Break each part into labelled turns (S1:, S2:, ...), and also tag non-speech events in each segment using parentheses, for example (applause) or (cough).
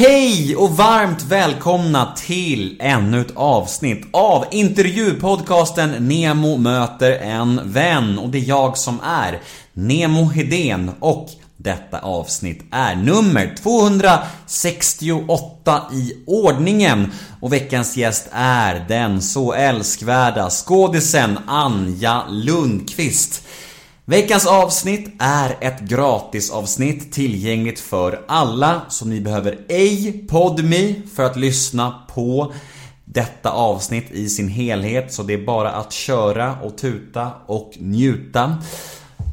S1: Hej och varmt välkomna till ännu ett avsnitt av intervjupodcasten Nemo möter en vän. Och det är jag som är Nemo Hedén och detta avsnitt är nummer 268 i ordningen. Och veckans gäst är den så älskvärda skådisen Anja Lundqvist. Veckans avsnitt är ett gratisavsnitt tillgängligt för alla, så ni behöver ej PodMe för att lyssna på detta avsnitt i sin helhet, så det är bara att köra och tuta och njuta.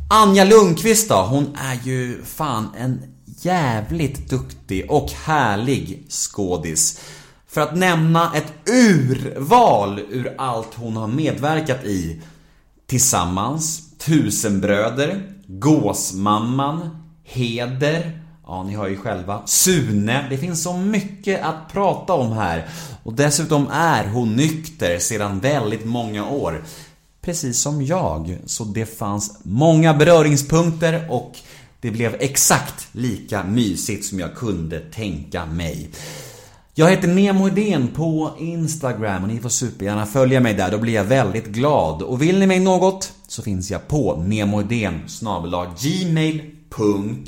S1: Anja Lundqvist då, hon är ju fan en jävligt duktig och härlig skådis. För att nämna ett urval ur allt hon har medverkat i Tillsammans, Tusenbröder, Gåsmamman, Heder, ja ni hör ju själva, Sune. Det finns så mycket att prata om här. Och dessutom är hon nykter sedan väldigt många år. Precis som jag. Så det fanns många beröringspunkter och det blev exakt lika mysigt som jag kunde tänka mig. Jag heter Nemo Idén på Instagram och ni får supergärna följa mig där, då blir jag väldigt glad. Och vill ni mig något så finns jag på nemoidén gmail.com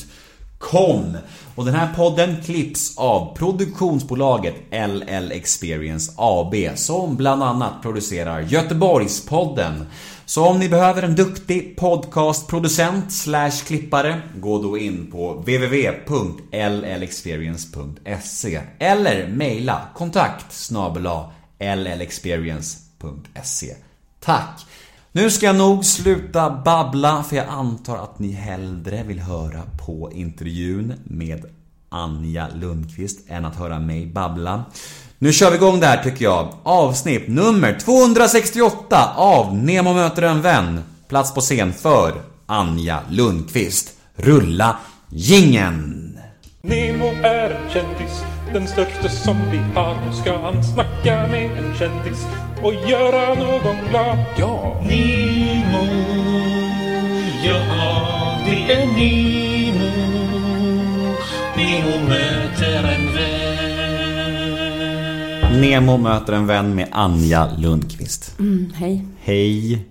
S1: Och den här podden klipps av produktionsbolaget LL Experience AB som bland annat producerar Göteborgspodden. Så om ni behöver en duktig podcastproducent slash klippare, gå då in på www.llexperience.se eller mejla kontakt snabela llexperience.se. Tack! Nu ska jag nog sluta babbla för jag antar att ni hellre vill höra på intervjun med Anja Lundqvist än att höra mig babbla. Nu kör vi igång det här tycker jag. Avsnitt nummer 268 av Nemo möter en vän. Plats på scen för Anja Lundqvist. Rulla gingen.
S2: Nemo är en kändis, den största som vi har. Nu ska han snacka med en kändis och göra någon glad. Ja!
S3: Nemo, ja det är Nemo. Nemo möter
S1: Nemo möter en vän med Anja Lundqvist.
S4: Mm, hej.
S1: Hej.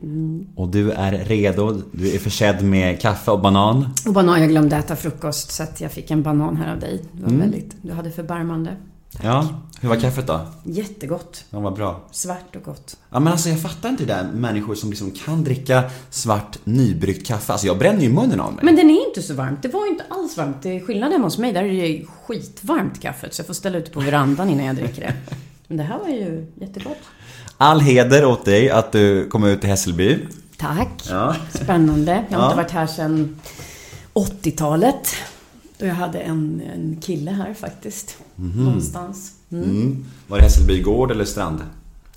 S1: Och du är redo. Du är försedd med kaffe och banan.
S4: Och banan, jag glömde äta frukost så att jag fick en banan här av dig. Det var
S1: Mm.
S4: väldigt, du hade förbarmande.
S1: Ja, hur var kaffet då?
S4: Jättegott.
S1: Ja, vad bra.
S4: Svart och gott.
S1: Ja men alltså jag fattar inte det där människor som liksom kan dricka svart nybryggt kaffe. Alltså jag bränner ju munnen av mig.
S4: Men den är inte så varmt. Det var ju inte alls varmt. Det är skillnad hemma hos mig. Där är det ju skitvarmt kaffet. Så jag får ställa ut på verandan innan jag dricker det. (laughs) Men det här var ju jättegott.
S1: All heder åt dig att du kom ut till Hässelby.
S4: Tack.
S1: Ja.
S4: Spännande. Jag har
S1: Ja.
S4: inte varit här sedan 80-talet. Då jag hade en, en kille här faktiskt. Någonstans. Mm.
S1: Mm. Var det Hässelby gård eller strand?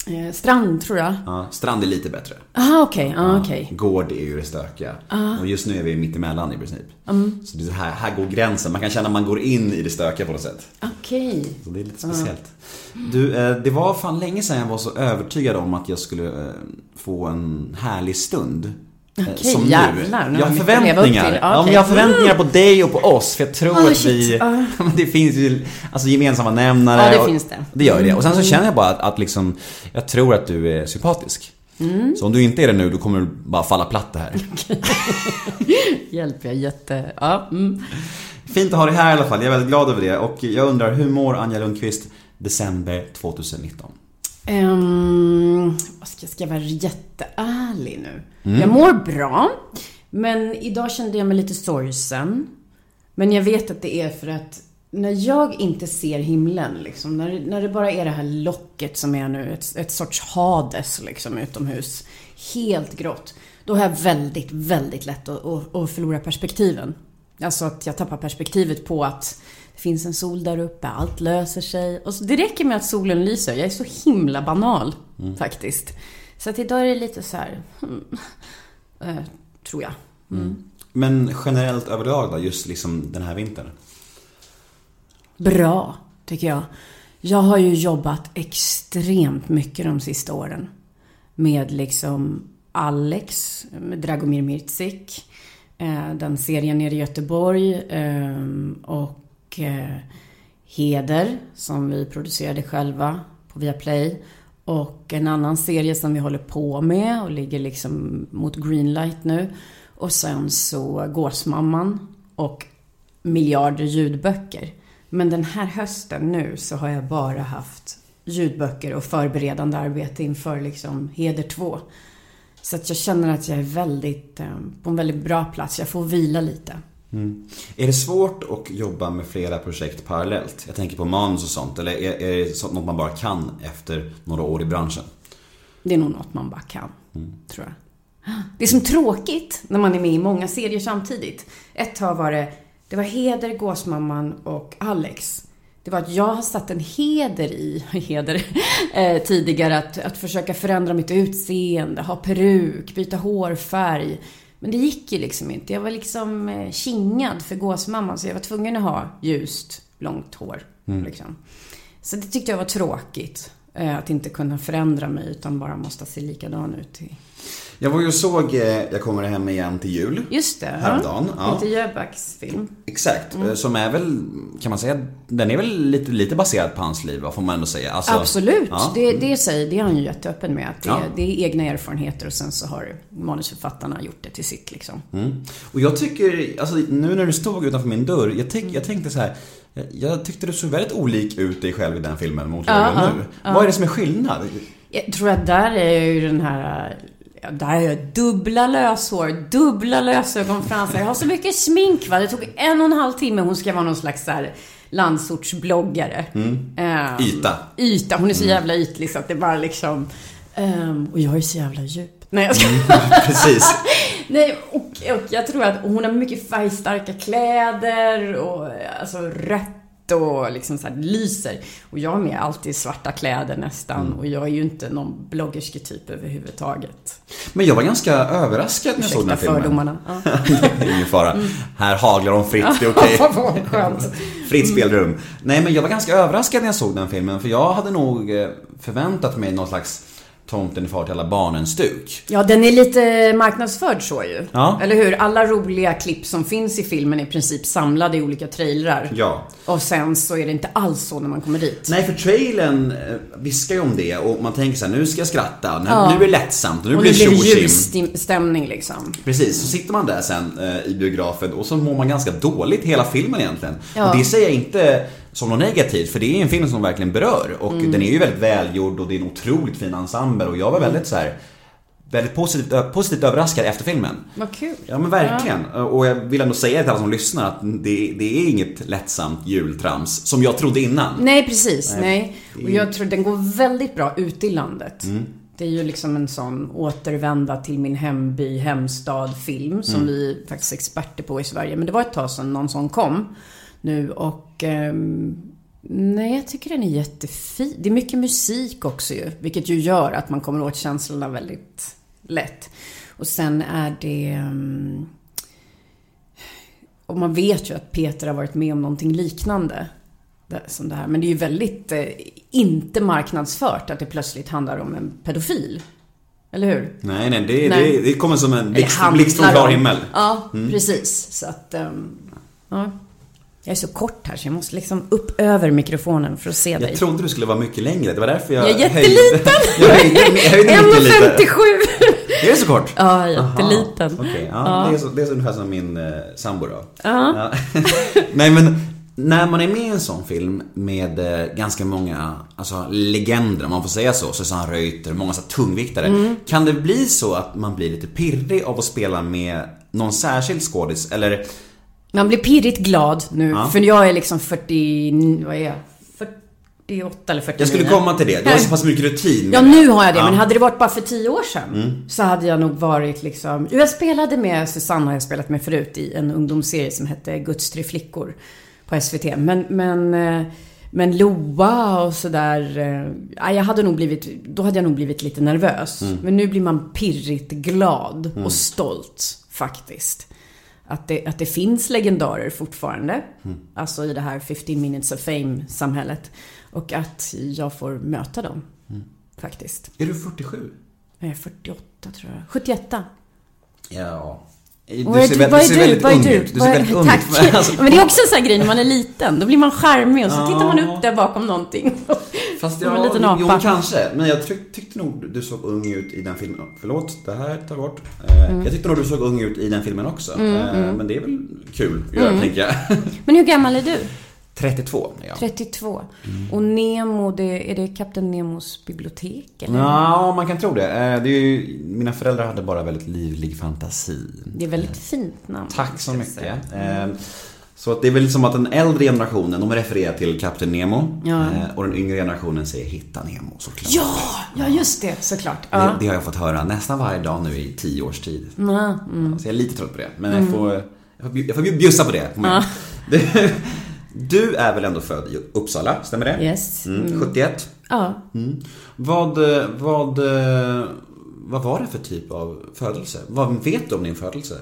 S4: Eh, strand, tror jag.
S1: Ja, strand är lite bättre.
S4: Aha, okej. Ah, okej.
S1: Gård är ju det stökiga. Och just nu är vi mitt emellan i princip.
S4: Mm.
S1: Så det är så här, här går gränsen. Man kan känna att man går in i det stökiga på något sätt.
S4: Okej.
S1: Så det är lite speciellt. Du, eh, det var fan länge sedan jag var så övertygad om att jag skulle eh, få en härlig stund. Eh,
S4: Okej, jävlar. Nu
S1: Jag
S4: har
S1: förväntningar.
S4: till.
S1: Ja, men
S4: Okej.
S1: jag har förväntningar på dig och på oss. För jag tror
S4: Ah,
S1: att vi... (laughs) Men det finns ju alltså, gemensamma nämnare.
S4: Ja, det
S1: och,
S4: finns det.
S1: Det gör det. Och sen så
S4: Mm.
S1: känner jag bara att, att liksom, jag tror att du är sympatisk.
S4: Mm.
S1: Så om du inte är det nu, då kommer du bara falla platt det här. (laughs)
S4: Hjälp, jag är jätte... Ja, mm.
S1: Fint att ha dig här i alla fall. Jag är väldigt glad över det. Och jag undrar, hur mår Anja Lundqvist december 2019?
S4: Ehm, vad ska, ska jag vara jätteärlig nu?
S1: Mm.
S4: Jag mår bra. Men idag kände jag mig lite sorgsen. Men jag vet att det är för att när jag inte ser himlen, liksom, när, när det bara är det här locket som är nu, ett, ett sorts Hades liksom utomhus, helt grått. Då har jag väldigt, väldigt lätt att, att, att förlora perspektiven. Alltså att jag tappar perspektivet på att finns en sol där uppe, allt löser sig. Och så, det räcker med att solen lyser. Jag är så himla banal, faktiskt. Så att idag är det lite så här, hmm, eh, tror jag. Mm.
S1: Men generellt överlag då, just liksom den här vintern?
S4: Bra, tycker jag. Jag har ju jobbat extremt mycket de sista åren. Med liksom Alex, med Dragomir Mirzik. eh, Den serien nere i Göteborg. eh, och eh, Heder, som vi producerade själva på Viaplay. Och en annan serie som vi håller på med och ligger liksom mot greenlight nu. Och sen så Gåsmamman och miljarder ljudböcker. Men den här hösten nu så har jag bara haft ljudböcker och förberedande arbete inför liksom Heder 2. Så att jag känner att jag är väldigt, eh, på en väldigt bra plats. Jag får vila lite.
S1: Är det svårt att jobba med flera projekt parallellt? Jag tänker på manus och sånt. Eller är, är det sånt något man bara kan efter några år i branschen?
S4: Det är nog något man bara kan, tror jag. Det är som tråkigt när man är med i många serier samtidigt. Ett tag var det, det var Heder, Gåsmamman och Alex. Det var att jag har satt en heder i, (laughs) heder, eh, tidigare att, att försöka förändra mitt utseende, ha peruk, byta hårfärg. Men det gick ju liksom inte. Jag var liksom eh, kingad för Gåsmamman så jag var tvungen att ha ljust, långt hår. Liksom. Så det tyckte jag var tråkigt. eh, Att inte kunna förändra mig utan bara måste se likadan ut. i-
S1: Jag var ju och såg eh, Jag kommer hem igen till jul.
S4: Just det.
S1: Häromdagen, ja.
S4: Peter Jöbacks film.
S1: Exakt, eh, som är väl, kan man säga, den är väl lite, lite baserad på hans liv, vad får man ändå säga. Alltså,
S4: Absolut.
S1: Ja.
S4: Det, det, säger, det är han ju jätteöppen med. Att det,
S1: Ja.
S4: det är egna erfarenheter och sen så har manusförfattarna gjort det till sitt liksom.
S1: Mm. Och jag tycker, alltså nu när du stod utanför min dörr, jag, tyck, jag tänkte så här. jag- tyckte du såg väldigt olik ut dig själv i den filmen mot vad du gör nu. Vad är det som är skillnad?
S4: Jag tror att där är ju den här... Där är jag dubbla löshår, dubbla lösögonfransar. Jag har så mycket smink va. Det tog en och en halv timme. Hon ska vara någon slags så här landsortsbloggare. Ehm,
S1: Yta.
S4: Yta. Hon är så jävla ytlig så att det bara liksom... ehm, och jag är så jävla djup. Nej, jag ska... (laughs)
S1: Precis.
S4: Nej, och, och jag tror att hon har mycket färgstarka kläder och alltså rött och liksom så lyser. Och jag har med alltid svarta kläder nästan och jag är ju inte någon bloggersketyp överhuvudtaget.
S1: Men jag var ganska överraskad när jag såg den här filmen.
S4: fördomarna. Ja. (laughs)
S1: är ingen fara. Här haglar de fritt, det är okej. (laughs)
S4: Skönt.
S1: Fritt spelrum. Nej men jag var ganska överraskad när jag såg den filmen för jag hade nog eh, förväntat mig någon slags Tomten är far till alla barnen-stuk.
S4: Ja, den är lite marknadsförd så ju.
S1: Ja.
S4: Eller hur? Alla roliga klipp som finns i filmen är i princip samlade i olika trailrar.
S1: Ja.
S4: Och sen så är det inte alls så när man kommer dit.
S1: Nej för trailern eh, viskar ju om det och man tänker så här, nu ska jag skratta, nu,
S4: Ja.
S1: nu är det lättsamt, nu
S4: och
S1: blir det
S4: ljusstämning liksom.
S1: Precis, så sitter man där sen eh, i biografen och så mår man ganska dåligt hela filmen egentligen.
S4: Ja.
S1: Och det säger jag inte som något negativt, för det är en film som verkligen berör. Och
S4: Mm.
S1: den är ju väldigt välgjord och det är en otroligt fin ensemble och jag var väldigt så här väldigt positivt, positivt överraskad efter filmen.
S4: Vad kul.
S1: Ja men verkligen. Och jag vill ändå säga till alla som lyssnar att det, det är inget lättsamt jultrams som jag trodde innan.
S4: Nej, precis. Nej.
S1: Är-
S4: Och jag tror den går väldigt bra ute i landet.
S1: Mm.
S4: Det är ju liksom en sån återvända till min hemby, hemstad-film som
S1: Mm.
S4: vi faktiskt är experter på i Sverige. Men det var ett tag sedan någon sån kom nu och ehm, Nej, jag tycker den är jättefin. Det är mycket musik också ju, vilket ju gör att man kommer åt känslorna väldigt lätt. Och sen är det... ehm, och man vet ju att Peter har varit med om någonting liknande. Som det här. Men det är ju väldigt eh, inte marknadsfört att det plötsligt handlar om en pedofil. Eller hur?
S1: Nej, nej, det,
S4: Nej.
S1: Det, det kommer som en blixt, från klar himmel.
S4: Ja,
S1: Mm.
S4: precis. Så att... ehm, ja. Jag är så kort här så jag måste liksom upp över mikrofonen för att se dig.
S1: Jag trodde du skulle vara mycket längre, det var därför jag
S4: Jag är
S1: höjde-
S4: jätteliten! (laughs)
S1: jag höjde, jag höjde lite. (laughs)
S4: 1,57!
S1: Är det så kort?
S4: Ja, jätteliten.
S1: Okej, ja,
S4: Ja.
S1: Det, är så, det är så ungefär som min eh, sambo då.
S4: Ja. (laughs)
S1: Nej men, när man är med i en sån film med eh, ganska många alltså, legender, om man får säga så, Susanne Reuter, många så tungviktare.
S4: Mm.
S1: Kan det bli så att man blir lite pirrig av att spela med någon särskild skådis? Eller,
S4: Man blir pirrigt glad nu,
S1: Ja.
S4: för jag är liksom 40... Vad är jag? 48 eller 49.
S1: jag skulle komma till det, du har så pass mycket rutin.
S4: Ja, nu har jag det.
S1: Ja.
S4: Men hade det varit bara för tio år sedan
S1: Mm.
S4: så hade jag nog varit liksom... Jag spelade med Susanne har jag spelat med förut i en ungdomsserie som hette Guds tre flickor på SVT. Men, men, eh, men Loa och sådär... eh, ja, Jag hade nog blivit... Då hade jag nog blivit lite nervös.
S1: Mm.
S4: Men nu blir man pirrigt glad och stolt faktiskt. Att det, att det finns legendarer fortfarande.
S1: Mm.
S4: Alltså i det här 15 minutes of fame-samhället. Och att jag får möta dem.
S1: Mm.
S4: Faktiskt.
S1: Är du 47?
S4: Jag är 48 tror jag. 71.
S1: Ja. Du
S4: Vad är
S1: ser
S4: du? Vad är du?
S1: väldigt
S4: Vad är
S1: ung
S4: du?
S1: ut. Du ser väldigt ung
S4: Tack. (laughs)
S1: Alltså,
S4: Men det är också en sån här grej när man är liten. Då blir man charmig och så
S1: Ja.
S4: tittar man upp där bakom någonting. (laughs)
S1: Fast
S4: Som en liten
S1: jo,
S4: apa.
S1: kanske. Men jag tyck, tyckte nog du såg ung ut i den filmen. Förlåt, det här tar jag bort. Eh,
S4: Mm.
S1: Jag tyckte nog du såg ung ut i den filmen också. Eh, Men det är väl kul göra,
S4: Mm.
S1: tänker jag.
S4: Men hur gammal är du?
S1: 32 är jag.
S4: 32. Och Nemo, det, är det Kapten Nemos bibliotek eller?
S1: Ja, man kan tro det. Eh, det är ju, mina föräldrar hade bara väldigt livlig fantasi.
S4: Det är väldigt fint namn.
S1: Tack så mycket. Eh, Så att det är väl som att den äldre generationen, de refererar till Kapten Nemo.
S4: Ja.
S1: eh, Och den yngre generationen säger Hitta Nemo såklart.
S4: Ja, ja just det, såklart.
S1: Det,
S4: Ja.
S1: det har jag fått höra nästan varje dag nu i tio års tid.
S4: Mm. Mm.
S1: Så jag är lite trött på det. Men jag får, jag får, jag får bjussa på det. På. Du, är väl ändå född i Uppsala, stämmer det?
S4: Yes.
S1: Mm, 71.
S4: Ja.
S1: Mm. Vad, vad, vad var det för typ av födelse? Vad vet du om din födelse?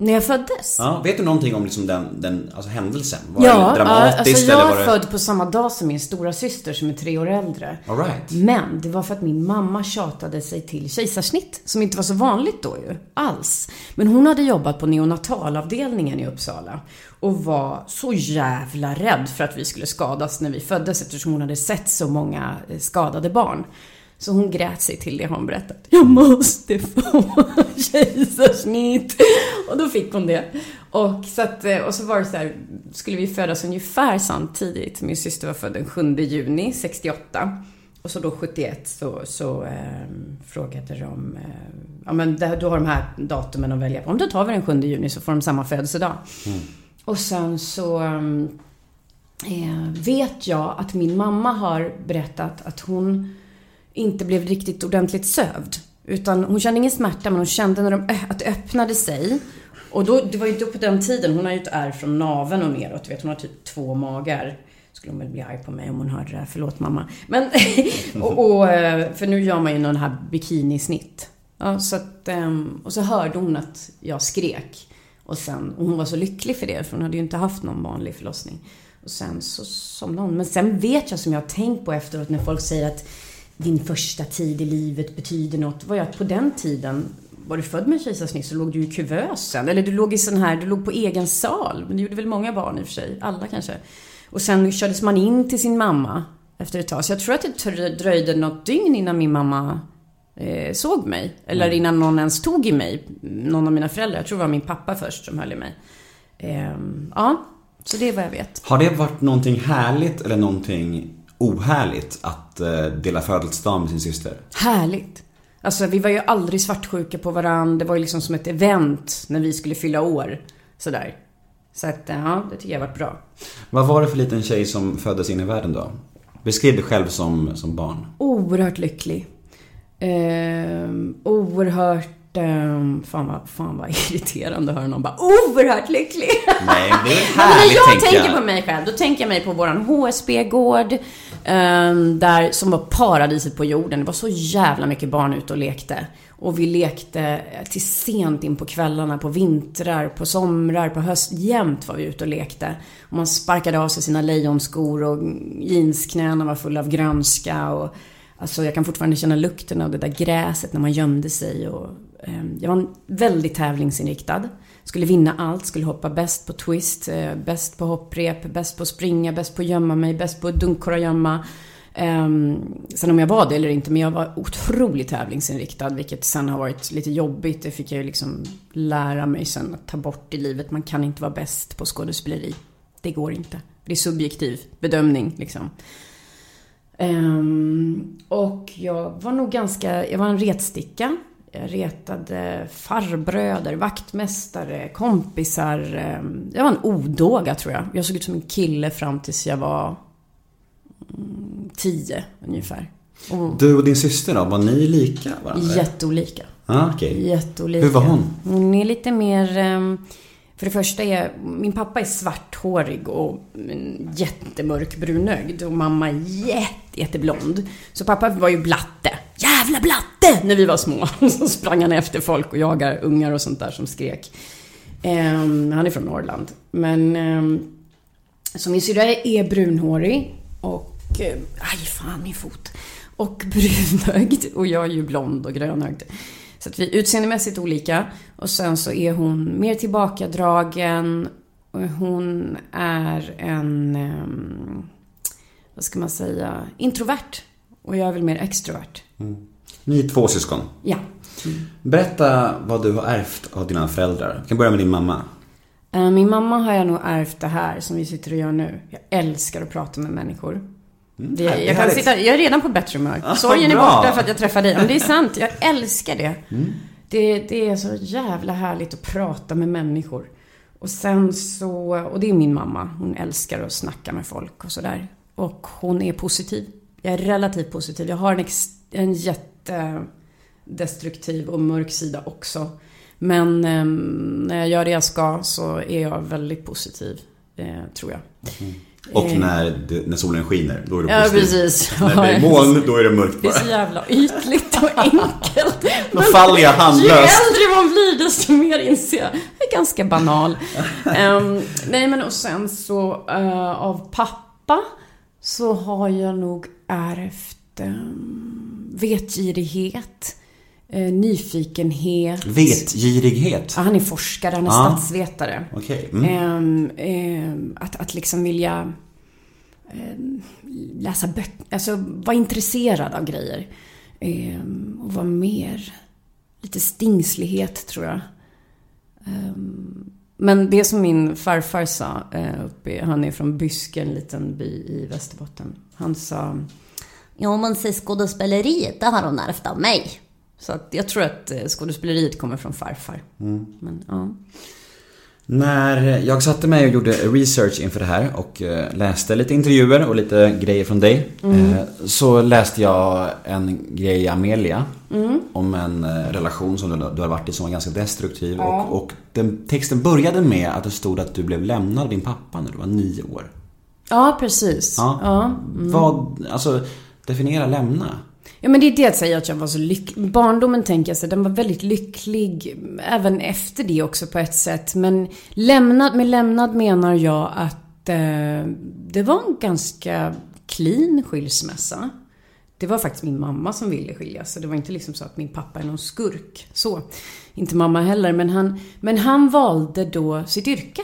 S4: När jag föddes?
S1: Ja, vet du någonting om liksom den, den alltså händelsen? Var
S4: Ja,
S1: det dramatiskt
S4: alltså jag
S1: eller var det...
S4: född på samma dag som min stora syster som är tre år äldre.
S1: All right.
S4: Men det var för att min mamma tjatade sig till kejsarsnitt, som inte var så vanligt då ju, alls. Men hon hade jobbat på neonatalavdelningen i Uppsala och var så jävla rädd för att vi skulle skadas när vi föddes eftersom hon hade sett så många eh, skadade barn. Så hon grät sig till det har hon berättat. Jag måste få (laughs) kejsarsnitt. Och då fick hon det. Och, så att, eh, och så var det så här, skulle vi födas ungefär samtidigt. Min syster var född den 7 juni 68. Och så då 71 så, så eh, frågade de, eh, ja men då har de här datumen att välja på. Om då tar vi den 7 juni så får de samma födelsedag. Och sen så eh, vet jag att min mamma har berättat att hon inte blev riktigt ordentligt sövd. Utan hon kände ingen smärta men hon kände när de, att det öppnade sig. Och då, det var ju inte på den tiden, hon har ju ett ärr från naveln och neråt. Vet, hon har typ två magar. Skulle hon väl bli arg på mig om hon hörde det här. Förlåt mamma. Men, (laughs) och, och, eh, för nu gör man ju någon här bikinisnitt. Ja, så att, ehm, och så hörde hon att jag skrek. Och sen, och hon var så lycklig för det, för hon hade ju inte haft någon vanlig förlossning. Och sen så somnade hon. Men sen vet jag som jag har tänkt på efteråt när folk säger att din första tid i livet betyder något. Var jag på den tiden, var du född med kejsarsnitt så låg du i kuvösen. Eller du låg i sån här, du låg på egen sal. Men det gjorde väl många barn i och för sig. Alla kanske. Och sen kördes man in till sin mamma efter ett tag. Så jag tror att det dröjde något dygn innan min mamma eh, såg mig. Eller innan någon ens tog i mig. Någon av mina föräldrar. Jag tror det var min pappa först som höll i mig. Ehm, ja, så det är vad jag vet.
S1: Har det varit någonting härligt eller någonting ohärligt att eh, dela födelsedag med sin syster?
S4: Härligt. Alltså vi var ju aldrig svartsjuka på varandra. Det var ju liksom som ett event när vi skulle fylla år. Sådär. Så att, ja, det tycker jag varit bra.
S1: Vad var det för liten tjej som föddes in i världen då? Beskriv dig själv som, som barn.
S4: Oerhört lycklig. Ehm, oerhört... ehm, fan, vad, fan vad (laughs) irriterande att höra någon bara oerhört lycklig.
S1: Nej, det är (laughs)
S4: Men när
S1: härligt
S4: jag
S1: tänker
S4: tänker
S1: jag.
S4: på mig själv, då tänker jag mig på våran HSB-gård. Ehm, där, som var paradiset på jorden. Det var så jävla mycket barn ute och lekte. Och vi lekte eh, till sent in på kvällarna, på vintrar, på somrar, på höst. Jämt var vi ute och lekte. Och man sparkade av sig sina lejonskor och jeansknäna var fulla av grönska. Och, alltså jag kan fortfarande känna lukten av det där gräset när man gömde sig. Och, eh, jag var väldigt tävlingsinriktad. Skulle vinna allt, skulle hoppa bäst på twist, eh, bäst på hopprep, bäst på springa, bäst på gömma mig, bäst på dunkora gömma. Eh, sen om jag var det eller inte, men jag var otroligt tävlingsinriktad, vilket sen har varit lite jobbigt. Det fick jag ju liksom lära mig sen att ta bort i livet. Man kan inte vara bäst på skådespeleri. Det går inte. Det är subjektiv bedömning liksom. Um, och jag var nog ganska, jag var en retsticka. Jag retade farbröder, vaktmästare, kompisar. ehm, Jag var en odåga tror jag. Jag såg ut som en kille fram tills jag var mm, tio ungefär. Och
S1: Du och din syster då, var ni lika varandra?
S4: jätteolika.
S1: Ah, okej.
S4: Jätteolika.
S1: Hur var hon?
S4: Hon är lite mer... För det första är... Min pappa är svarthårig och jättemörk brunögd. Och mamma är jätte, jätteblond. Så pappa var ju blatte. Jävla blatte! När vi var små. (laughs) Så sprang han efter folk och jagade ungar och sånt där som skrek. Ehm, han är från Norrland. Men... ehm, så min syrra är brunhårig och... eh, Aj, fan min fot. Och (laughs) brunögd. Och jag är ju blond och grönögd. Så att vi är utseendemässigt olika. Och sen så är hon mer tillbakadragen. Och hon är en, ehm, vad ska man säga, introvert. Och jag är väl mer extrovert.
S1: Ni är två syskon.
S4: Ja.
S1: Berätta vad du har ärvt av dina föräldrar. Vi kan börja med din mamma.
S4: Eh, Min mamma har jag nog ärvt det här som vi sitter och gör nu. Jag älskar att prata med människor. Det,
S1: härligt.
S4: jag, kan sitta, jag är redan på bättre humör.
S1: Ah,
S4: Sorgen är borta för att jag träffar dig. Men det är (laughs) sant, jag älskar det. det. Det är så jävla härligt att prata med människor. Och sen så, och det är min mamma. Hon älskar att snacka med folk och sådär. Och hon är positiv. Jag är relativt positiv. Jag har en, ex, en jättedestruktiv och mörk sida också. Men ehm, när jag gör det jag ska så är jag väldigt positiv, eh, tror jag.
S1: Och
S4: Eh.
S1: när, det, när solen skiner, då är det
S4: Ja,
S1: positivt.
S4: precis.
S1: När det är (laughs) moln, då är det mörkt
S4: Det är
S1: bara.
S4: så jävla ytligt och (laughs) enkelt.
S1: Då faller jag
S4: Ju
S1: handlöst.
S4: äldre man blir desto mer inser jag. Jag är ganska banal. (laughs) Ehm, nej men och sen så eh, av pappa så har jag nog ärvt um, vetgirighet, uh, nyfikenhet.
S1: Vetgirighet.
S4: Ja, han är forskare, han är
S1: Ja.
S4: statsvetare.
S1: Okej. Mm.
S4: Ehm, ehm, att, att liksom vilja ehm, läsa böcker, alltså vara intresserad av grejer. Ehm, och vara mer, lite stingslighet tror jag. Ehm, men det som min farfar sa, eh, uppe, han är från Byske, en liten by i Västerbotten. Han sa, ja men se skådespeleriet, det har hon ärvt av mig. Så att jag tror att eh, skådespeleriet kommer från farfar. Men, ja.
S1: När jag satte mig och gjorde research inför det här och eh, läste lite intervjuer och lite grejer från dig.
S4: Mm.
S1: eh, Så läste jag en grej i Amelia. Om en eh, relation som du, du har varit i som var ganska destruktiv. Och, och den, texten började med att det stod att du blev lämnad av din pappa när du var nio år.
S4: Ja, precis.
S1: Ja.
S4: Ja.
S1: Vad, alltså definiera lämna.
S4: Ja, men det är det jag säger att jag var så lycklig. Barndomen tänker jag så, den var väldigt lycklig. Även efter det också på ett sätt. Men lämnad, med lämnad menar jag att eh, det var en ganska clean skilsmässa. Det var faktiskt min mamma som ville skiljas. Så det var inte liksom så att min pappa är någon skurk. Så. Inte mamma heller. Men han, men han valde då sitt yrke.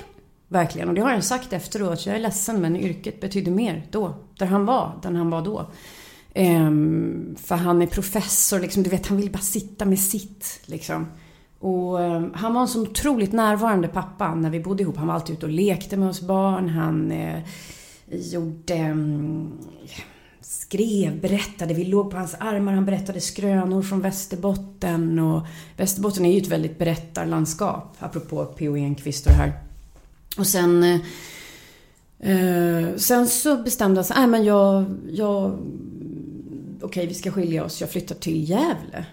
S4: Verkligen. Och det har jag sagt efteråt. Jag är ledsen men yrket betydde mer då. Där han var. Där han var då. Ehm, för han är professor, liksom, du vet, han vill bara sitta med sitt. Liksom. Och ehm, han var en så otroligt närvarande pappa när vi bodde ihop. Han var alltid ute och lekte med oss barn. Han eh, gjorde... Ehm, skrev, berättade. Vi låg på hans armar. Han berättade skrönor från Västerbotten. Och Västerbotten är ju ett väldigt berättarlandskap. Apropå P.O. Enquist och det här. Och sen... Eh, eh, sen så bestämde han sig, nej men jag, jag okej vi ska skilja oss, jag flyttar till Gävle.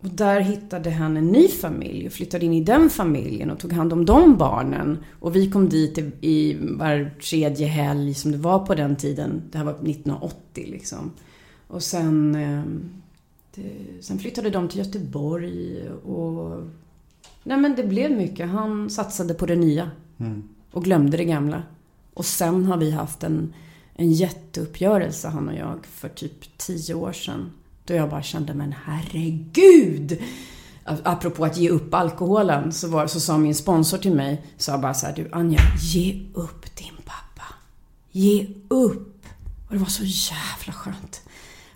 S4: Och där hittade han en ny familj och flyttade in i den familjen och tog hand om de barnen. Och vi kom dit i, i var tredje helg som det var på den tiden. Det här var 1980 liksom. Och sen, eh, det, sen flyttade de till Göteborg och... Nej men det blev mycket. Han satsade på det nya. Och glömde det gamla. Och sen har vi haft en, en jätteuppgörelse han och jag för typ tio år sedan. Då jag bara kände, men herregud! Apropå att ge upp alkoholen så, var, så sa min sponsor till mig, sa bara så här, du Anja, ge upp din pappa. Ge upp! Och det var så jävla skönt.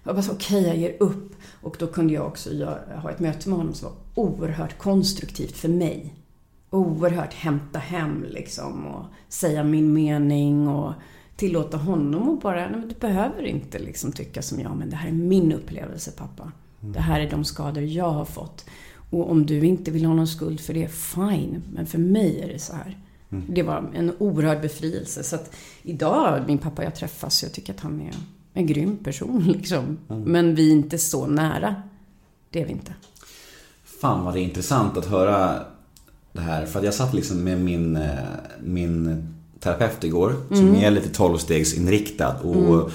S4: Jag bara okej, okej jag ger upp. Och då kunde jag också göra, ha ett möte med honom som var oerhört konstruktivt för mig oerhört hämta hem liksom och säga min mening och tillåta honom att bara, nej men du behöver inte liksom tycka som jag, men det här är min upplevelse pappa. Det här är de skador jag har fått. Och om du inte vill ha någon skuld för det, fine. Men för mig är det så här. Det var en oerhörd befrielse. Så att idag, min pappa och jag träffas, jag tycker att han är en grym person (laughs) liksom. Men vi är inte så nära. Det är vi inte.
S1: Fan vad det är intressant att höra det här. För att jag satt liksom med min, eh, min terapeut igår. Som är lite tolvstegsinriktad. Och,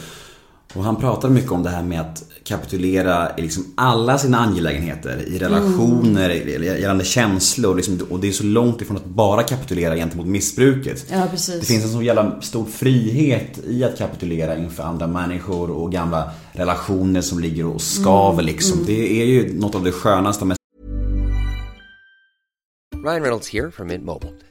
S1: och han pratade mycket om det här med att kapitulera i liksom alla sina angelägenheter. I relationer, mm. gällande känslor. Liksom, och det är så långt ifrån att bara kapitulera gentemot missbruket.
S4: Ja.
S1: Det finns en så jävla stor frihet i att kapitulera inför andra människor och gamla relationer som ligger och skaver liksom. Det är ju något av det skönaste mest
S5: Ryan Reynolds here from Mint Mobile.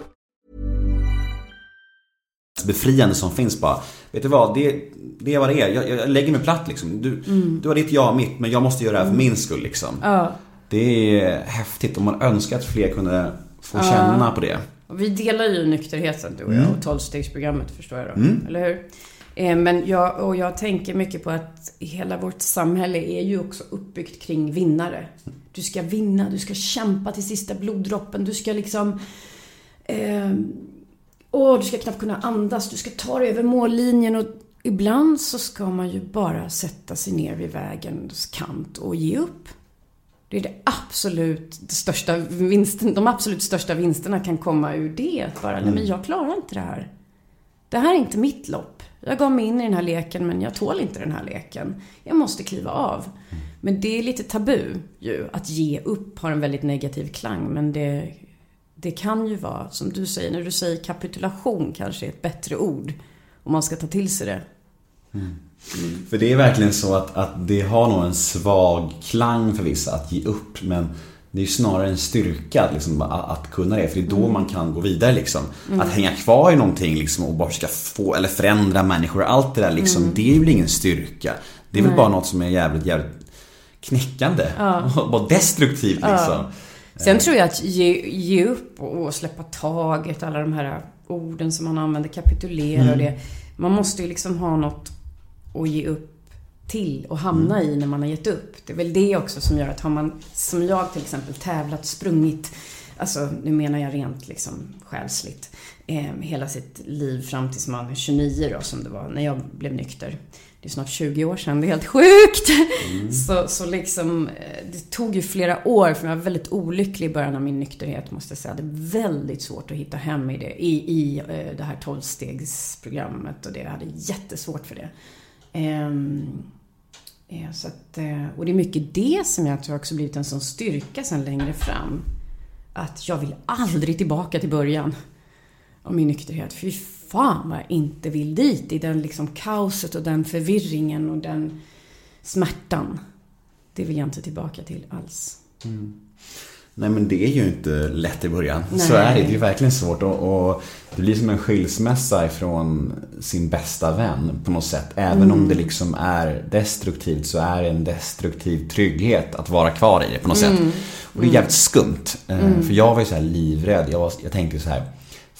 S1: befriande som finns bara. Vet du vad, det, det är vad det är. Jag, jag lägger mig platt liksom. Du, du har ditt, jag har mitt. Men jag måste göra det här för min skull liksom.
S4: Ja.
S1: Det är häftigt och man önskar att fler kunde få känna på det.
S4: Och vi delar ju nykterheten du och jag och tolvstegsprogrammet förstår jag då. Eller hur? Eh, Men jag, och jag tänker mycket på att hela vårt samhälle är ju också uppbyggt kring vinnare. Du ska vinna, du ska kämpa till sista bloddroppen, du ska liksom... Eh, åh, du ska knappt kunna andas, du ska ta dig över mållinjen och ibland så ska man ju bara sätta sig ner vid vägens kant och ge upp. Det är det absolut det största vinsten, de absolut största vinsterna kan komma ur det. Att bara, nej men jag klarar inte det här. Det här är inte mitt lopp. Jag gav mig in i den här leken men jag tål inte den här leken. Jag måste kliva av. Men det är lite tabu ju. Att ge upp har en väldigt negativ klang. Men det, det kan ju vara, som du säger, när du säger kapitulation kanske är ett bättre ord. Om man ska ta till sig det.
S1: För det är verkligen så att, att det har nog en svag klang för vissa att ge upp. Men det är ju snarare en styrka liksom, att, kunna det. För det är då man kan gå vidare liksom. Att hänga kvar i någonting liksom, och bara ska få, eller förändra människor. Allt det där liksom, det är väl ingen styrka. Det är väl bara något som är jävligt, jävligt knäckande. Och (laughs) bara destruktivt liksom.
S4: Sen tror jag att ge, ge upp och släppa taget, alla de här orden som man använder, kapitulera och det. Man måste ju liksom ha något att ge upp till och hamna i när man har gett upp. Det är väl det också som gör att har man, som jag till exempel, tävlat, sprungit, alltså nu menar jag rent liksom själsligt, eh, hela sitt liv fram tills man är 29 då som det var när jag blev nykter. Det är snart 20 år sedan, det är helt sjukt! Så, så liksom, eh, det tog ju flera år för jag var väldigt olycklig i början av min nykterhet måste jag säga. Det är väldigt svårt att hitta hem i det, i, i eh, det här 12-stegsprogrammet och det. Jag hade jättesvårt för det. Ehm, eh, så att, och det är mycket det som jag tror också blivit en sån styrka sen längre fram. Att jag vill aldrig tillbaka till början av min nykterhet. Fy fan vad jag inte vill dit. I den liksom kaoset och den förvirringen och den smärtan. Det vill jag inte tillbaka till alls.
S1: Nej men det är ju inte lätt i början.
S4: Nej.
S1: Så är det. Det är verkligen svårt och, och det blir som en skilsmässa ifrån sin bästa vän på något sätt. Även om det liksom är destruktivt så är det en destruktiv trygghet att vara kvar i det på något sätt. Och det är jävligt skumt. Eh, För jag var ju så här livrädd. Jag, var, jag tänkte så här.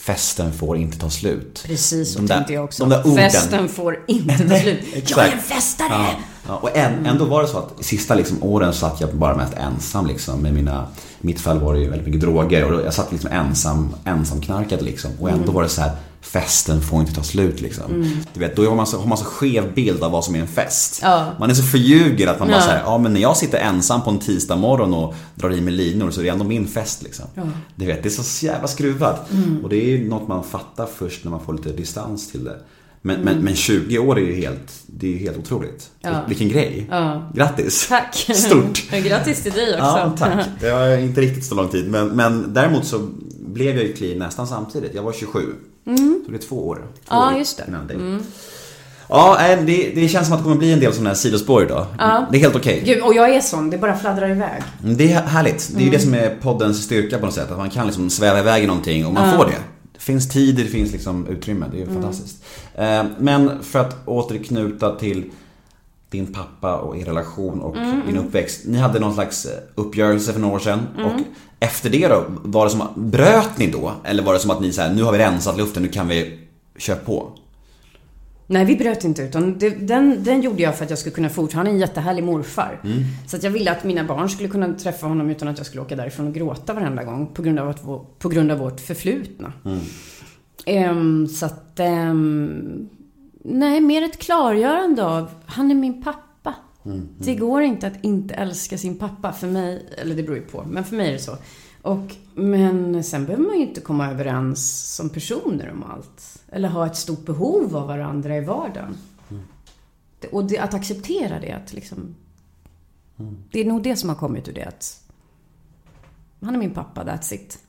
S1: Festen får inte ta slut.
S4: Precis så
S1: De där-
S4: tänkte jag också.
S1: de där orden.
S4: Festen får inte ta (laughs) slut. Jag är en festare!
S1: Ja, ja, och än, ändå var det så att sista liksom, åren satt jag bara mest ensam liksom. Med mina, mitt fall var det ju väldigt mycket droger och jag satt liksom ensam, ensam knarkade liksom. Och ändå var det så här, festen får inte ta slut liksom. Du vet, då har man, så, har man så skev bild av vad som är en fest.
S4: Ja.
S1: Man är så förljugen att man bara
S4: Ja.
S1: säger ja men när jag sitter ensam på en tisdag morgon och drar i mig linor så är det ändå min fest liksom. Du vet, det är så jävla skruvat. Och det är ju något man fattar först när man får lite distans till det. Men, men, men 20 år är ju helt, det är ju helt otroligt.
S4: Ja.
S1: Vilken grej.
S4: Ja.
S1: Trattis.
S4: Tack! (laughs)
S1: Stort. (laughs)
S4: Grattis till dig också.
S1: Ja, tack. (laughs) Det var inte riktigt så lång tid. Men, men däremot så blev jag ju clean nästan samtidigt. Jag var 27. Så det är två år. Två
S4: Ja,
S1: år
S4: just det.
S1: innan dig. Ja, nej, det, det känns som att det kommer bli en del sådana här sidospår idag. Det är helt okej.
S4: Gud, och jag är sån. Det bara fladdrar iväg.
S1: Det är härligt. Det är ju det som är poddens styrka på något sätt. Att man kan liksom sväva iväg i någonting och man får det. Det finns tid, det finns liksom utrymme. Det är ju fantastiskt. Eh, Men för att återknuta till din pappa och er relation och din uppväxt. Ni hade någon slags eh, uppgörelse för några år sedan. Och efter det då, var det som att, bröt ni då? Eller var det som att ni så nu har vi rensat luften, nu kan vi köra på?
S4: Nej, vi bröt inte utan det, den, den gjorde jag för att jag skulle kunna fortsätta. Han är en jättehärlig morfar. Så att jag ville att mina barn skulle kunna träffa honom utan att jag skulle åka därifrån och gråta varenda gång. På grund av, att, på grund av vårt förflutna. Ehm, så att... ehm, nej, mer ett klargörande av, han är min pappa. Det går inte att inte älska sin pappa. För mig, eller det beror ju på, men för mig är det så. Och, men sen behöver man ju inte komma överens som personer om allt. Eller ha ett stort behov av varandra i vardagen. Det- Och det, att acceptera det. Att liksom, Det är nog det som har kommit ur det. Att han är min pappa, that's it.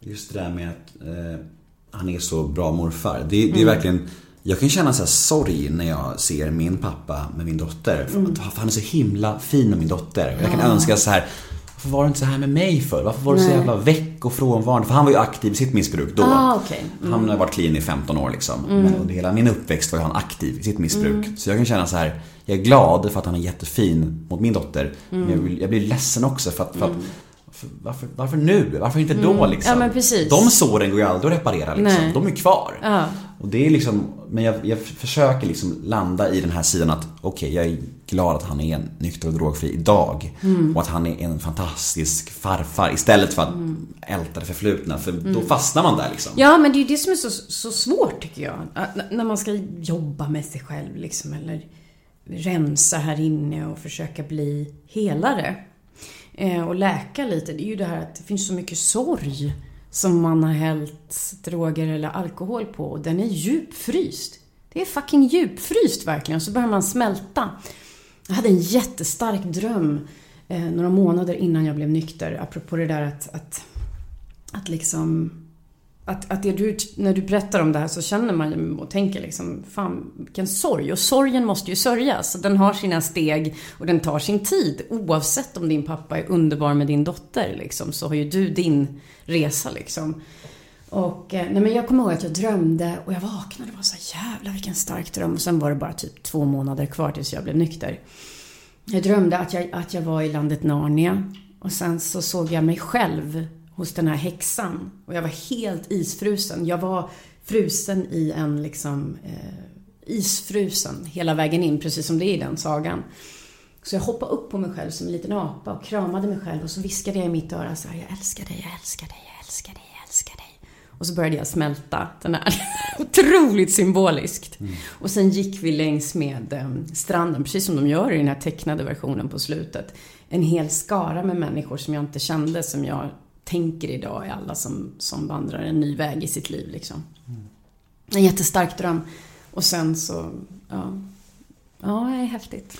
S1: Just det där med att eh, han är så bra morfar. Det, det är verkligen... Jag kan känna så här sorg när jag ser min pappa med min dotter. För att han är så himla fin med min dotter. Och jag kan önska så här. Varför var du inte så här med mig för? Varför var du så jävla väck och frånvarande? För han var ju aktiv i sitt missbruk då.
S4: Ah, okej.
S1: Han har varit clean i 15 år liksom. Men under hela min uppväxt var han aktiv i sitt missbruk. Så jag kan känna så här. Jag är glad för att han är jättefin mot min dotter. Men jag, vill, jag blir ledsen också för att, för att varför, varför, nu? Varför inte då liksom?
S4: Ja, men precis.
S1: De såren går ju aldrig att reparera liksom.
S4: Nej.
S1: De är kvar.
S4: Ja.
S1: Och det är liksom, men jag, jag försöker liksom landa i den här sidan att okej, jag är glad att han är nykter och drogfri idag.
S4: Mm.
S1: Och att han är en fantastisk farfar istället för att älta det förflutna. För då fastnar man där liksom.
S4: Ja, men det är ju det som är så, så svårt tycker jag. Att när man ska jobba med sig själv liksom, eller rensa här inne och försöka bli helare. Eh, och läka lite. Det är ju det här att det finns så mycket sorg som man har hällt droger eller alkohol på och den är djupfryst. Det är fucking djupfryst verkligen. Så börjar man smälta. Jag hade en jättestark dröm eh, några månader innan jag blev nykter. Apropå det där att, att, att liksom att, att det du, när du berättar om det här så känner man ju och tänker liksom, fan vilken sorg. Och sorgen måste ju sörjas. Den har sina steg och den tar sin tid. Oavsett om din pappa är underbar med din dotter liksom, så har ju du din resa liksom. Och eh, nej men jag kommer ihåg att jag drömde och jag vaknade och var så jävla jävlar vilken stark dröm. Och sen var det bara typ två månader kvar tills jag blev nykter. Jag drömde att jag, att jag var i landet Narnia. Och sen så såg jag mig själv hos den här häxan. Och jag var helt isfrusen. Jag var frusen i en liksom eh, isfrusen hela vägen in, precis som det är i den sagan. Så jag hoppade upp på mig själv som en liten apa och kramade mig själv och så viskade jag i mitt öra så här, jag älskar dig, jag älskar dig, jag älskar dig, jag älskar dig. Och så började jag smälta den här. (laughs) Otroligt symboliskt. Och sen gick vi längs med eh, stranden, precis som de gör i den här tecknade versionen på slutet. En hel skara med människor som jag inte kände, som jag tänker idag är alla som, som vandrar en ny väg i sitt liv liksom. En jättestark dröm. Och sen så, ja. Ja, det är häftigt.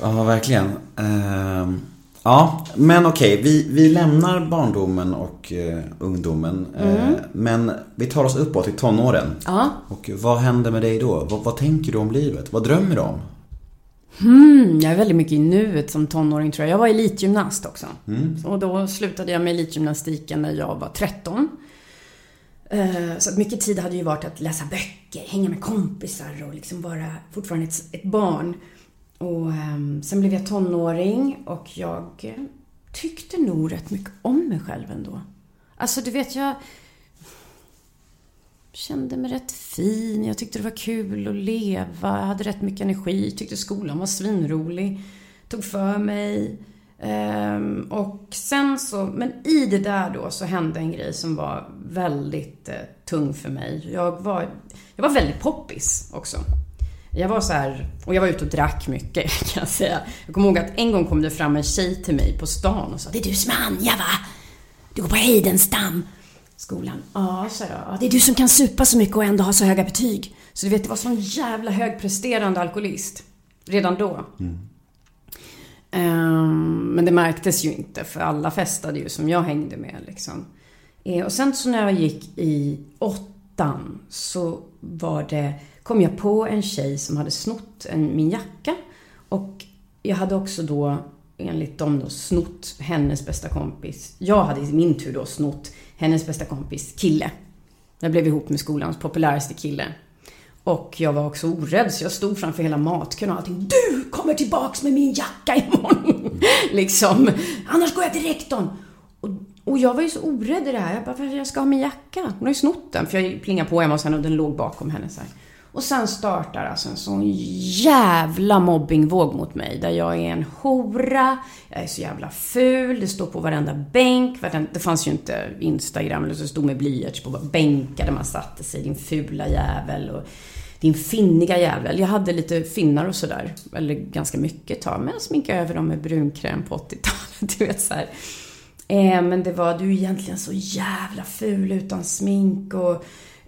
S1: Ja, verkligen. Ehm, ja, men okej. vi, vi lämnar barndomen och eh, ungdomen. Eh, men vi tar oss uppåt i tonåren.
S4: Ja.
S1: Och vad händer med dig då? Vad, vad tänker du om livet? Vad drömmer du om?
S4: Mm, jag är väldigt mycket i nuet som tonåring tror jag. Jag var elitgymnast också. Och då slutade jag med elitgymnastiken när jag var 13. Eh, Så mycket tid hade ju varit att läsa böcker, hänga med kompisar och liksom vara fortfarande ett, ett barn. Och ehm, sen blev jag tonåring och jag tyckte nog rätt mycket om mig själv ändå. Alltså du vet, jag kände mig rätt fin. Jag tyckte det var kul att leva. Jag hade rätt mycket energi. Tyckte skolan var svinrolig. Tog för mig. Um, och sen så, men i det där då så hände en grej som var väldigt uh, tung för mig. Jag var, jag var väldigt poppis också. Jag var så här, och jag var ute och drack mycket (laughs) kan jag säga. Jag kommer ihåg att en gång kom det fram en tjej till mig på stan och sa Det är du som är Anja va? Du går på Heidenstam. Skolan. Ja, sa jag. Ja, Det är du som kan supa så mycket och ändå ha så höga betyg. Så du vet, det var sån jävla högpresterande alkoholist. Redan då. Ehm, men det märktes ju inte för alla festade ju som jag hängde med liksom. Eh, och sen så när jag gick i åttan så var det, kom jag på en tjej som hade snott en, min jacka. Och jag hade också då, enligt dem då, snott hennes bästa kompis. Jag hade i min tur då snott hennes bästa kompis kille. Jag blev ihop med skolans populäraste kille. Och jag var också orädd så jag stod framför hela matkön och allting. Du kommer tillbaks med min jacka imorgon! (laughs) liksom. Annars går jag till rektorn. Och, och jag var ju så orädd i det här. Jag bara, "Varför jag ska ha min jacka? Hon har ju snott den. För jag plingade på hemma hos henne och den låg bakom henne så här. Och sen startar alltså en sån jävla mobbingvåg mot mig. Där jag är en hora, jag är så jävla ful, det står på varenda bänk. Varenda, det fanns ju inte Instagram, eller så stod med blyerts på bänkar där man satte sig. Din fula jävel. Och, din finniga jävel. Jag hade lite finnar och sådär. Eller ganska mycket ett tag. Men jag sminkade över dem med brunkräm på 80-talet. (laughs) Du vet såhär. Eh, men det var, du är egentligen så jävla ful utan smink och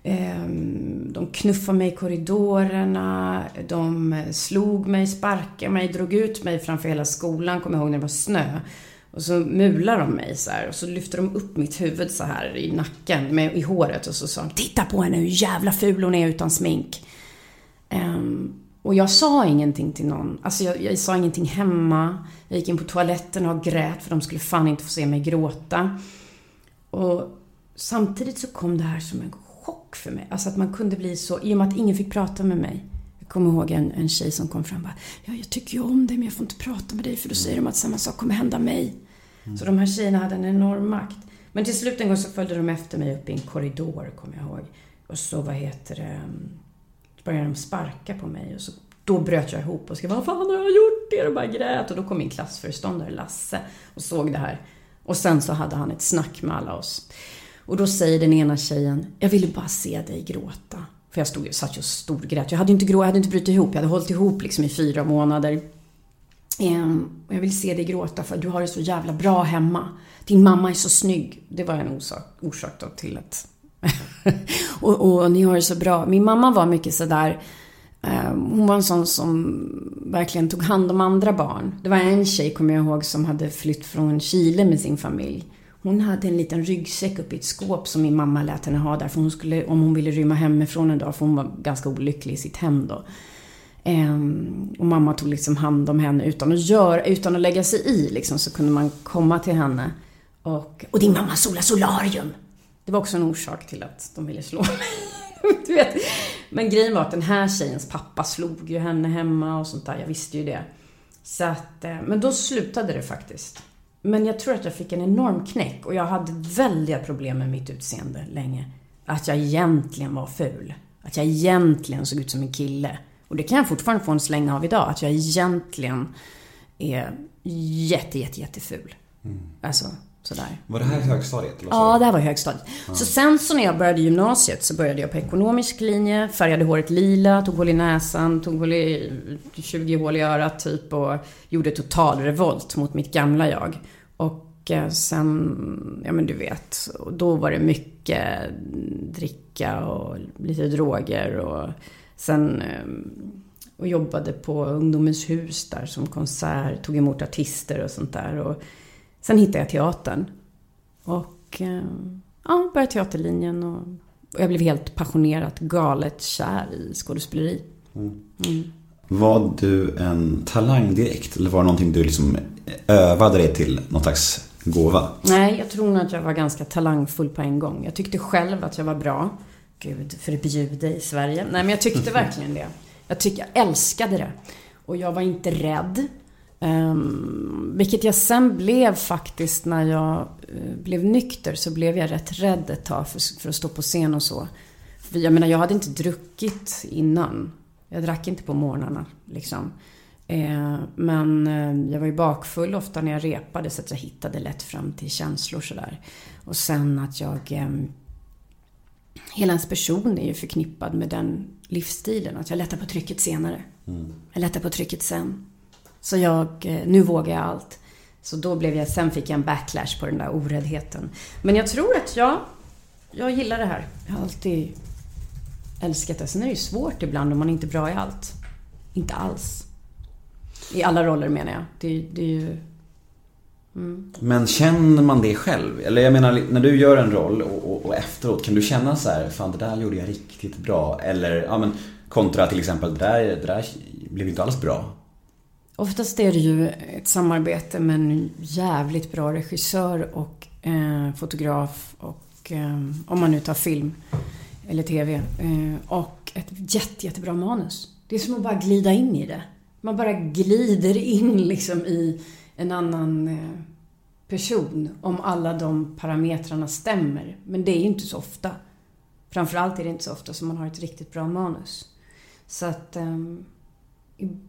S4: Ehm, de knuffade mig i korridorerna, de slog mig, sparkade mig, drog ut mig framför hela skolan, kommer jag ihåg när det var snö. Och så mulade de mig så här och så lyfte de upp mitt huvud så här i nacken, med, i håret och så sa de Titta på henne hur jävla ful hon är utan smink. Um, och jag sa ingenting till någon. Alltså jag, jag, sa ingenting hemma. Jag gick in på toaletten och grät för de skulle fan inte få se mig gråta. Och samtidigt så kom det här som en chock för mig. Alltså att man kunde bli så, i och med att ingen fick prata med mig. Jag kommer ihåg en, en tjej som kom fram och bara, ja jag tycker ju om dig men jag får inte prata med dig för då säger de att samma sak kommer hända mig. Så de här tjejerna hade en enorm makt. Men till slut en gång så följde de efter mig upp i en korridor, kommer jag ihåg. Och så, vad heter det, mm, började de sparka på mig. Och så, då bröt jag ihop och skrev Vad fan har jag gjort? Det? Och bara grät. Och då kom min klassföreståndare Lasse och såg det här. Och sen så hade han ett snack med alla oss. Och då säger den ena tjejen, jag ville bara se dig gråta. För jag stod, satt ju och storgrät. Jag hade inte, grå, jag hade inte brutit ihop. Jag hade hållit ihop liksom i fyra månader. Ehm, och jag vill se dig gråta för du har det så jävla bra hemma. Din mamma är så snygg. Det var en orsak, orsak då till att... (laughs) och, och ni har det så bra. Min mamma var mycket sådär... Ehm, hon var en sån som verkligen tog hand om andra barn. Det var en tjej, kommer jag ihåg, som hade flytt från Chile med sin familj. Hon hade en liten ryggsäck uppe i ett skåp som min mamma lät henne ha där. För hon skulle, om hon ville rymma hemifrån en dag, för hon var ganska olycklig i sitt hem då. Um, och mamma tog liksom hand om henne utan att göra, utan att lägga sig i liksom, så kunde man komma till henne. Och, och din mamma solar solarium. Det var också en orsak till att de ville slå (laughs) mig. du vet. Men grejen var att den här tjejens pappa slog ju henne hemma och sånt där. Jag visste ju det. Så att, eh, men då slutade det faktiskt. Men jag tror att jag fick en enorm knäck och jag hade väldiga problem med mitt utseende länge. Att jag egentligen var ful. Att jag egentligen såg ut som en kille. Och det kan jag fortfarande få en släng av idag. Att jag egentligen är jätte, jätte, jätteful. Mm. Alltså, sådär.
S1: Var det här högstadiet?
S4: Ja, det här var högstadiet. Ja. Så sen så när jag började gymnasiet så började jag på ekonomisk linje, färgade håret lila, tog hål i näsan, tog hål i 20 hål i örat typ och gjorde total revolt mot mitt gamla jag. Och eh, sen, ja men du vet, då var det mycket dricka och lite droger och sen ehm, och jobbade på Ungdomens hus där som konsert, tog emot artister och sånt där. Och sen hittade jag teatern. Och ehm, ja, började teaterlinjen och, jag blev helt passionerat, galet kär i skådespeleri. Mm.
S1: Mm. Var du en talang direkt? Eller var det någonting du liksom övade dig till? Någon slags gåva?
S4: Nej, jag tror nog att jag var ganska talangfull på en gång. Jag tyckte själv att jag var bra. Gud förbjude i Sverige. Nej, men jag tyckte (laughs) verkligen det. Jag tyckte, jag älskade det. Och jag var inte rädd. Um, vilket jag sen blev faktiskt när jag uh, blev nykter så blev jag rätt rädd ett tag för, för, att stå på scen och så. För jag menar, jag hade inte druckit innan. Jag drack inte på morgnarna liksom. Uh, men uh, jag var ju bakfull ofta när jag repade så att jag hittade lätt fram till känslor sådär. Och sen att jag um, hela ens person är ju förknippad med den livsstilen. Att jag lättar på trycket senare. Mm. Jag lättar på trycket sen. Så jag, eh, nu vågar jag allt. Så då blev jag, sen fick jag en backlash på den där oräddheten. Men jag tror att jag, jag gillar det här. Jag har alltid älskat det. Sen är det ju svårt ibland om man inte är bra i allt. Inte alls. I alla roller menar jag. Det, det är ju
S1: Mm. Men känner man det själv? Eller jag menar, när du gör en roll och, och, och, efteråt, kan du känna så här, fan det där gjorde jag riktigt bra? Eller, ja men kontra till exempel, det där, det där blev inte alls bra.
S4: Oftast är det ju ett samarbete med en jävligt bra regissör och eh, fotograf och eh, om man nu tar film eller TV. Eh, och ett jätte, jättebra manus. Det är som att bara glida in i det. Man bara glider in liksom i en annan eh, person om alla de parametrarna stämmer. Men det är ju inte så ofta. Framförallt är det inte så ofta som man har ett riktigt bra manus. Så att... Ehm,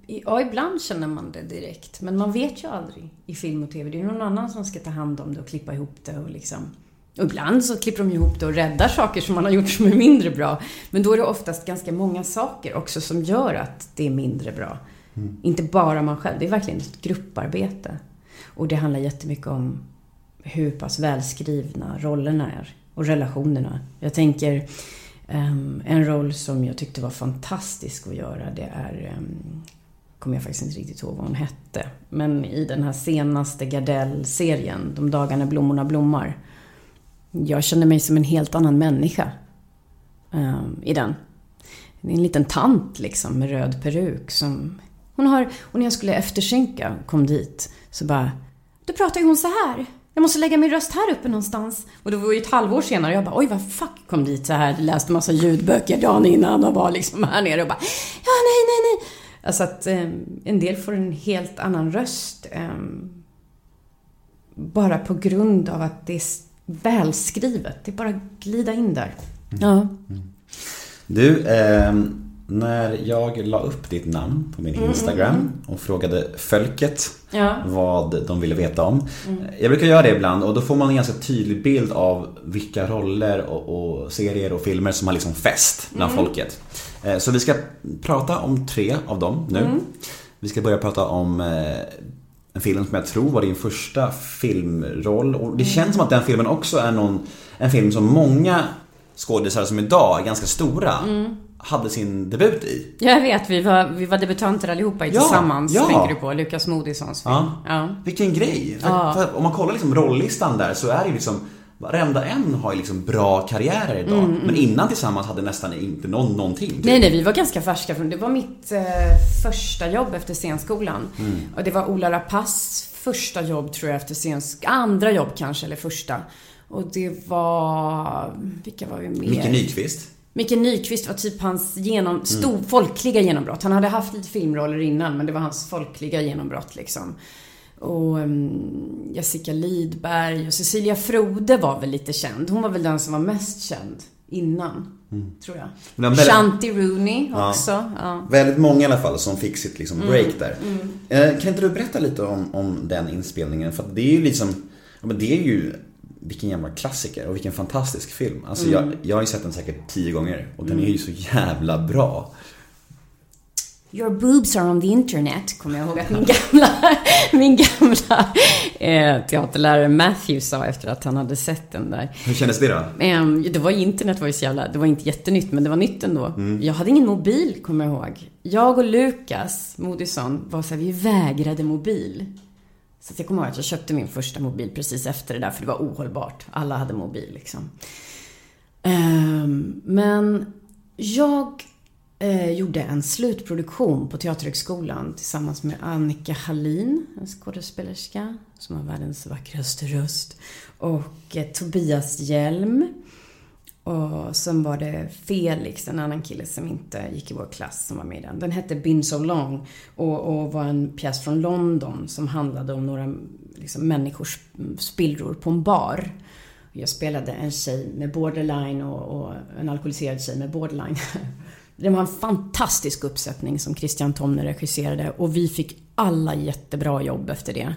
S4: ja, ibland känner man det direkt. Men man vet ju aldrig i film och TV. Det är någon annan som ska ta hand om det och klippa ihop det och liksom... Och ibland så klipper de ihop det och räddar saker som man har gjort som är mindre bra. Men då är det oftast ganska många saker också som gör att det är mindre bra. Mm. Inte bara man själv. Det är verkligen ett grupparbete. Och det handlar jättemycket om hur pass välskrivna rollerna är. Och relationerna. Jag tänker ehm, en roll som jag tyckte var fantastisk att göra det är um, kommer jag faktiskt inte riktigt ihåg vad hon hette. Men i den här senaste Gardell-serien, De dagarna blommorna blommar. Jag kände mig som en helt annan människa um, i den. Det är en liten tant liksom med röd peruk som... Hon har... Och när jag skulle eftersynka kom dit så bara... Då pratar ju hon så här. Jag måste lägga min röst här uppe någonstans. Och det var ju ett halvår senare. Jag bara, oj vad fuck kom dit så här. Läste massa ljudböcker dagen innan och var liksom här nere och bara, ja nej nej nej. Alltså att eh, en del får en helt annan röst. Eh, bara på grund av att det är välskrivet. Det är bara att glida in där. Ja.
S1: Du, eh, när jag la upp ditt namn på min
S4: Mm,
S1: Instagram och frågade folket
S4: Ja.
S1: vad de ville veta om.
S4: Mm.
S1: Jag brukar göra det ibland och då får man en ganska tydlig bild av vilka roller och, och serier och filmer som har liksom fäst bland
S4: Mm.
S1: folket. Eh, Så vi ska prata om tre av dem nu.
S4: Mm.
S1: Vi ska börja prata om eh, en film som jag tror var din första filmroll. Och
S4: Mm.
S1: det känns som att den filmen också är någon, en film som många skådisar som idag är ganska stora
S4: Mm.
S1: Hade sin debut i.
S4: Jag vet, vi var, vi var debutanter allihopa
S1: Ja,
S4: tillsammans.
S1: ja.
S4: Tänker du på? Lukas Moodyssons film.
S1: Ja.
S4: Ja.
S1: Vilken grej! För,
S4: Ja.
S1: för om man kollar liksom rolllistan där så är det ju liksom Varenda en har ju liksom bra karriärer idag.
S4: Mm,
S1: Men innan tillsammans hade nästan inte någon någonting. typ.
S4: Nej, nej, vi var ganska färska. från- Det var mitt eh, första jobb efter scenskolan.
S1: Mm.
S4: Och det var Ola Rapace första jobb, tror jag, efter scenskolan. Andra jobb kanske, eller första. Och det var... Vilka var vi med?
S1: Micke Nyqvist.
S4: Micke Nyqvist var typ hans genom, stor, folkliga genombrott. Han hade haft lite filmroller innan, men det var hans folkliga genombrott liksom. Och um, Jessica Lidberg och Cecilia Frode var väl lite känd. Hon var väl den som var mest känd innan, tror jag.
S1: Väldigt-
S4: Shanti Rooney
S1: Ja.
S4: också. Ja.
S1: Väldigt många i alla fall som fick sitt liksom
S4: Mm,
S1: break där. Eh, Kan inte du berätta lite om, om den inspelningen? För det är ju liksom, ja, det är ju vilken jävla klassiker och vilken fantastisk film. Alltså
S4: Mm.
S1: jag, jag har ju sett den säkert tio gånger och den är ju så jävla bra.
S4: Your boobs are on the internet, kommer jag ihåg att min gamla, (laughs) min gamla eh, teaterlärare Matthew sa efter att han hade sett den där.
S1: Hur kändes det då?
S4: Ehm, det var internet var ju så jävla, det var inte jättenytt men det var nytt ändå. Jag hade ingen mobil kommer jag ihåg. Jag och Lukas Moodysson var så här, vi vägrade mobil. Så jag kommer ihåg att jag köpte min första mobil precis efter det där för det var ohållbart. Alla hade mobil liksom. Ehm, men jag eh, gjorde en slutproduktion på Teaterhögskolan tillsammans med Annika Hallin, en skådespelerska som har världens vackraste röst. Och eh, Tobias Hjelm. Och sen var det Felix, en annan kille som inte gick i vår klass, som var med i den. Den hette Been So Long och, och var en pjäs från London som handlade om några liksom, människors spillror på en bar. Jag spelade en tjej med borderline och, och en alkoholiserad tjej med borderline. (laughs) Det var en fantastisk uppsättning som Christian Tomner regisserade och vi fick alla jättebra jobb efter det.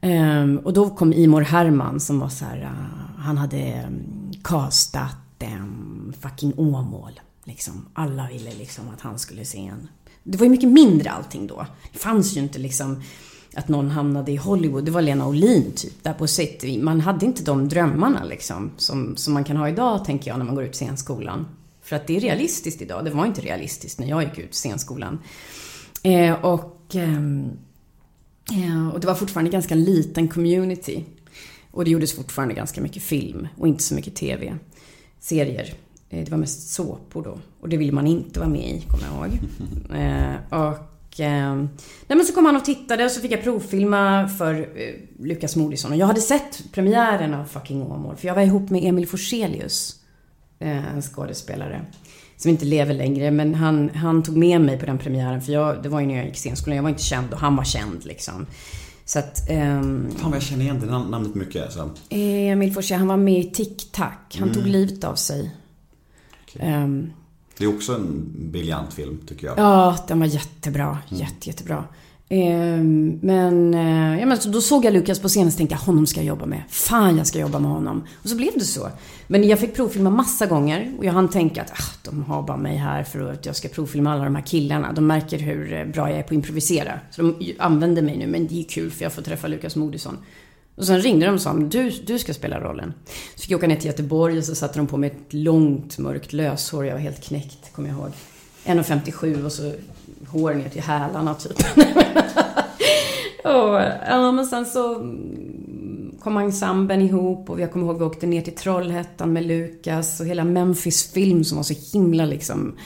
S4: Ehm, och då kom Imor Herman som var så här, äh, han hade mm, castat um, fucking Åmål. Liksom. Alla ville liksom att han skulle se en. Det var ju mycket mindre allting då. Det fanns ju inte liksom att någon hamnade i Hollywood. Det var Lena Olin typ, där på City. Man hade inte de drömmarna liksom. Som, som man kan ha idag, tänker jag, när man går ut scenskolan. För att det är realistiskt idag. Det var inte realistiskt när jag gick ut scenskolan. Eh, och... Ehm, eh, och det var fortfarande ganska liten community. Och det gjordes fortfarande ganska mycket film och inte så mycket TV. Serier. Eh, Det var mest såpor då. Och det ville man inte vara med i, kommer jag ihåg. (laughs) Eh, och... Eh, nej men så kom han och tittade och så fick jag provfilma för Lukas Moodysson. Och jag hade sett premiären av fucking Åmål. För jag var ihop med Emil Forselius. En skådespelare. Som inte lever längre, men han, han tog med mig på den premiären. För jag, det var ju när jag gick scenskolan, jag var inte känd och han var känd liksom. Så att... ehm,
S1: Fan vad jag känner igen det nam- namnet mycket alltså.
S4: Emil Forssell, han var med i Tic Tac. Han tog livet av sig. Ehm,
S1: Det är också en briljant film tycker jag.
S4: ja, den var jättebra. Jätte, jättebra. Ehm, men, eh, ja, men så då såg jag Lukas på scenen och tänkte jag, honom ska jag jobba med. Fan, jag ska jobba med honom. Och så blev det så. Men jag fick provfilma massa gånger och jag hann tänka att ah, de har bara mig här för att jag ska provfilma alla de här killarna. De märker hur eh, bra jag är på att improvisera. Så de använder mig nu, men det är kul för jag får träffa Lukas Moodysson. Och sen ringde de och sa, du, du ska spela rollen. Så fick jag åka ner till Göteborg och så satte de på mig ett långt mörkt löshår. Jag var helt knäckt, kommer jag ihåg. 1,57 och så hår ner till hälarna typ. (laughs) och, ja, men sen så mm, kom ensemblen ihop och jag kommer ihåg vi åkte ner till Trollhättan med Lukas och hela Memphis film som var så himla liksom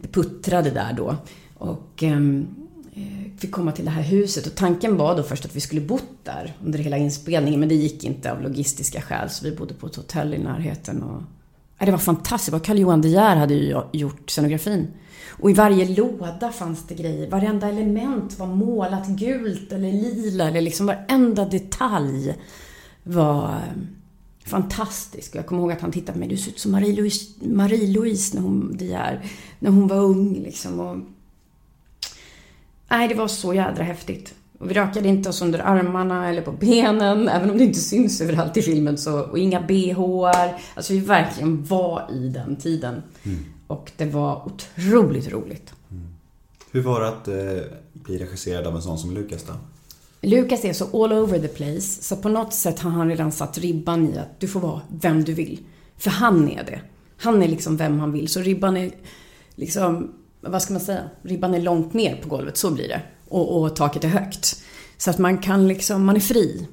S4: det puttrade där då. Och ehm, eh, fick komma till det här huset och tanken var då först att vi skulle bott där under hela inspelningen men det gick inte av logistiska skäl så vi bodde på ett hotell i närheten och det var fantastiskt. Carl-Johan De Geer hade ju gjort scenografin. Och i varje låda fanns det grejer. Varenda element var målat gult eller lila eller liksom varenda detalj var eh, fantastisk. Och jag kommer ihåg att han tittade på mig. Du ser ut som Marie-Louise Marie när hon, De Geer, när hon var ung liksom. Och... Nej, det var så jädra häftigt. Och vi rakade inte oss under armarna eller på benen, även om det inte syns överallt i filmen. Så, och inga bhar. Alltså vi verkligen var i den tiden.
S1: Mm.
S4: Och det var otroligt roligt.
S1: Hur var det att eh, bli regisserad av en sån som Lukas då?
S4: Lukas är så all over the place, så på något sätt har han redan satt ribban i att du får vara vem du vill. För han är det. Han är liksom vem han vill. Så ribban är liksom, vad ska man säga? Ribban är långt ner på golvet, så blir det. Och, och taket är högt. Så att man kan liksom, man är fri.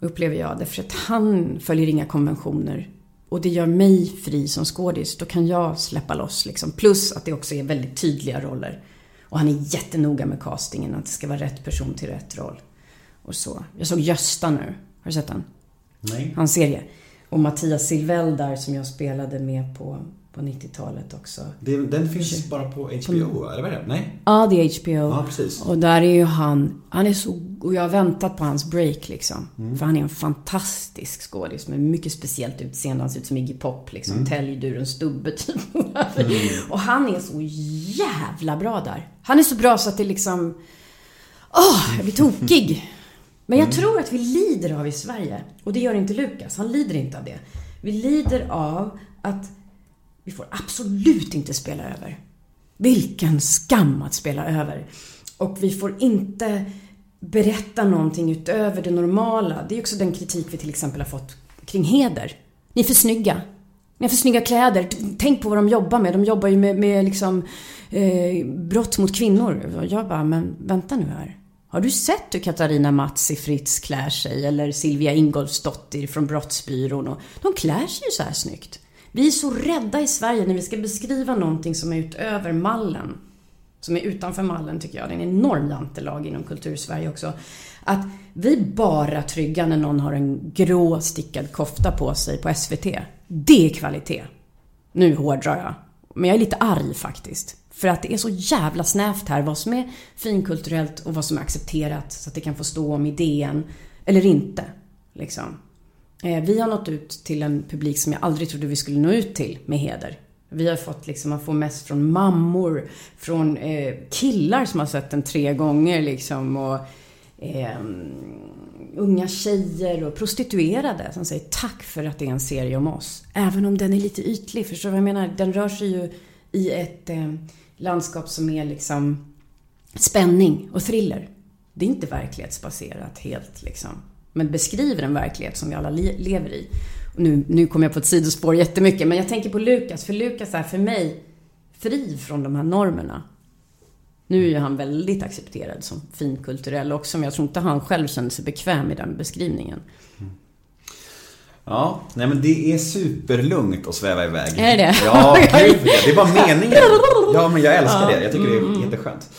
S4: Upplever jag det. För att han följer inga konventioner. Och det gör mig fri som skådis. Då kan jag släppa loss liksom. Plus att det också är väldigt tydliga roller. Och han är jättenoga med castingen. Att det ska vara rätt person till rätt roll. Och så. Jag såg Gösta nu. Har du sett den?
S1: Nej.
S4: Hans serie. Och Mattias Silvell där som jag spelade med på, på 90-talet också.
S1: Det, den finns bara på HBO, eller vad är det? Nej?
S4: Ja, det är HBO.
S1: Ja, precis.
S4: Och där är ju han, han är så, och jag har väntat på hans break liksom. För han är en fantastisk skådis med mycket speciellt utseende. Han ser ut som Iggy Pop liksom. Mm. Täljduren stubbe typ. och han är så jävla bra där. Han är så bra så att det liksom, åh, jag blir tokig. Men jag tror att vi lider av i Sverige. Och det gör inte Lukas. Han lider inte av det. Vi lider av att vi får absolut inte spela över. Vilken skam att spela över. Och vi får inte berätta någonting utöver det normala. Det är också den kritik vi till exempel har fått kring heder. Ni är för snygga. Ni har för snygga kläder. Tänk på vad de jobbar med. De jobbar ju med, med liksom, eh, brott mot kvinnor. Och Jag bara, men vänta nu här. Har du sett hur Katarina Matsi Fritz klär sig? Eller Silvia Ingolfsdottir från Brottsbyrån? Och de klär sig ju så här snyggt. Vi är så rädda i Sverige när vi ska beskriva någonting som är utöver mallen. Som är utanför mallen tycker jag. Det är en enorm jantelag inom kultursverige också. Att vi bara trygga när någon har en grå stickad kofta på sig på SVT. Det är kvalitet. Nu hårdrar jag. Men jag är lite arg faktiskt. För att det är så jävla snävt här vad som är finkulturellt och vad som är accepterat. Så att det kan få stå om idén eller inte. Liksom. Eh, vi har nått ut till en publik som jag aldrig trodde vi skulle nå ut till med heder. Vi har fått liksom, man får mest från mammor, från eh, killar som har sett den tre gånger liksom. Och, eh, unga tjejer och prostituerade som säger tack för att det är en serie om oss. Även om den är lite ytlig, förstår du vad jag menar? Den rör sig ju i ett eh, landskap som är liksom spänning och thriller. Det är inte verklighetsbaserat helt liksom. Men beskriver en verklighet som vi alla le- lever i. Och nu, nu kommer jag på ett sidospår jättemycket, men jag tänker på Lukas. För Lukas är för mig fri från de här normerna. Nu är ju han väldigt accepterad som finkulturell också, men jag tror inte han själv känner sig bekväm i den beskrivningen.
S1: Ja, nej men det är superlugnt att sväva iväg.
S4: Är det?
S1: Ja, gud (laughs) Det är bara meningen. Ja, men jag älskar det. Jag tycker det är jätteskönt.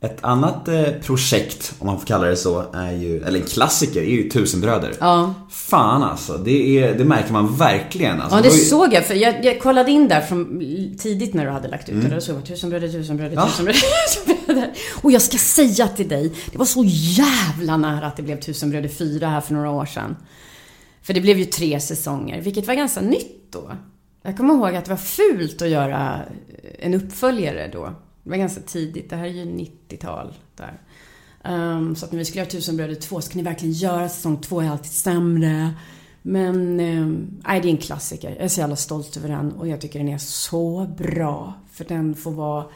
S1: Eh, Ett annat eh, projekt, om man får kalla det så, är ju, eller en klassiker, är ju Tusenbröder.
S4: Ja.
S1: Fan alltså, det, är, det märker man verkligen. Alltså,
S4: Ja, det
S1: ju-
S4: såg jag. För jag, jag kollade in där från tidigt när du hade lagt ut det. Då såg jag tusen bröder, tusen bröder,
S1: Ja.
S4: tusen bröder, (laughs) tusen bröder. Och jag ska säga till dig, det var så jävla nära att det blev tusen bröder fyra här för några år sedan. För det blev ju tre säsonger, vilket var ganska nytt då. Jag kommer ihåg att det var fult att göra en uppföljare då. Det var ganska tidigt, det här är ju 90-tal där. Ehm, så att när vi skulle göra Tusen bröder 2 så kan ni verkligen göra säsong 2 är alltid sämre. Men, um, nej det är en klassiker. Jag är så jävla stolt över den och jag tycker den är så bra. För den får vara,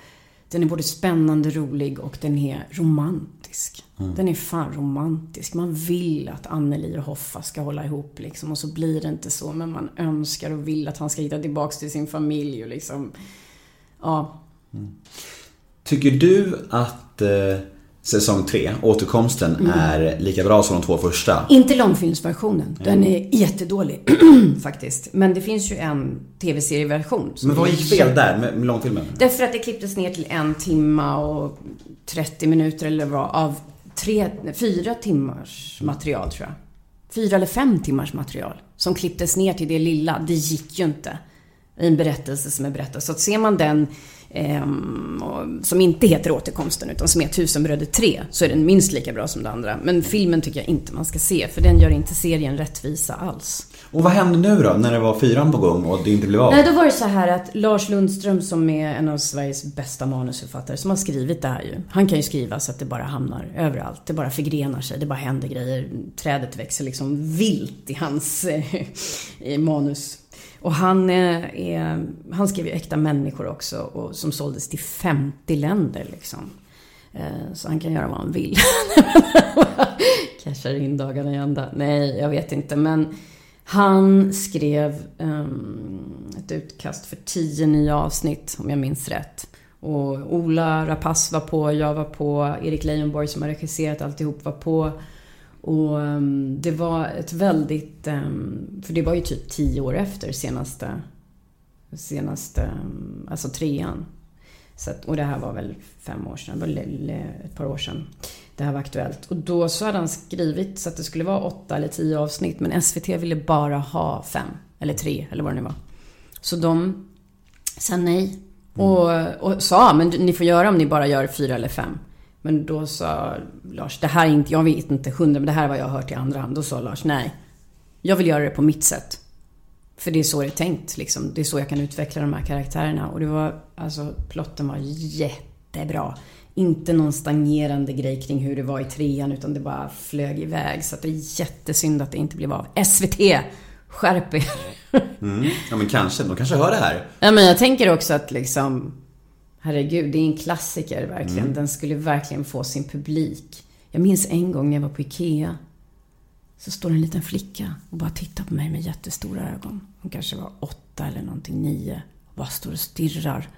S4: Den är både spännande, rolig och den är romantisk. Den är fan romantisk. Man vill att Anneli och Hoffa ska hålla ihop liksom. Och så blir det inte så. Men man önskar och vill att han ska hitta tillbaks till sin familj och liksom... Ja.
S1: Tycker du att eh, säsong 3, återkomsten,
S4: Mm.
S1: är lika bra som de två första?
S4: Inte långfilmsversionen. Den är jättedålig (clears throat) faktiskt. Men det finns ju en tv-serieversion.
S1: Men vad gick fel där med, med långfilmen?
S4: Därför att det klipptes ner till en timma och 30 minuter eller vad av tre, fyra timmars material tror jag. Fyra eller fem timmars material som klipptes ner till det lilla. Det gick ju inte i en berättelse som är berättad. Så att ser man den ehm, som inte heter Återkomsten utan som är Tusenbröder 3 så är den minst lika bra som det andra. Men filmen tycker jag inte man ska se för den gör inte serien rättvisa alls.
S1: Och vad hände nu då, när det var fyran på gång och det inte blev av?
S4: Nej, då var det så här att Lars Lundström som är en av Sveriges bästa manusförfattare som har skrivit det här ju. Han kan ju skriva så att det bara hamnar överallt. Det bara förgrenar sig, det bara händer grejer. Trädet växer liksom vilt i hans eh, i manus. Och han, eh, är, han skrev ju Äkta människor också och som såldes till 50 länder liksom. Eh, så han kan göra vad han vill. (laughs) Cashar in dagarna i ända. Nej, jag vet inte. Men han skrev um, ett utkast för tio nya avsnitt, om jag minns rätt. Och Ola Rapace var på, jag var på, Erik Leijonborg som har regisserat alltihop var på. Och ehm, det var ett väldigt, ehm, för det var ju typ tio år efter senaste, senaste, ehm, alltså trean. Så att, och det här var väl fem år sedan, le- ett par år sedan. Det här var aktuellt. Och då så hade han skrivit så att det skulle vara åtta eller tio avsnitt. Men SVT ville bara ha fem. Eller tre, eller vad det nu var. Så de sa nej. Och, och sa, men ni får göra om ni bara gör fyra eller fem. Men då sa Lars, det här är inte, jag vet inte hundra, men det här är vad jag har hört i andra hand. Då sa Lars, nej. Jag vill göra det på mitt sätt. För det är så det är tänkt liksom. Det är så jag kan utveckla de här karaktärerna. Och det var, alltså plotten var jättebra. Inte någon stagnerande grej kring hur det var i trean utan det bara flög iväg. Så att det är jättesynd att det inte blev av. SVT! Skärp er!
S1: Mm. Ja men kanske, de kanske hör det här.
S4: Ja men jag tänker också att liksom Herregud, det är en klassiker verkligen. Den skulle verkligen få sin publik. Jag minns en gång när jag var på IKEA. Så står en liten flicka och bara tittar på mig med jättestora ögon. Hon kanske var åtta eller någonting, nio. Och bara står och stirrar.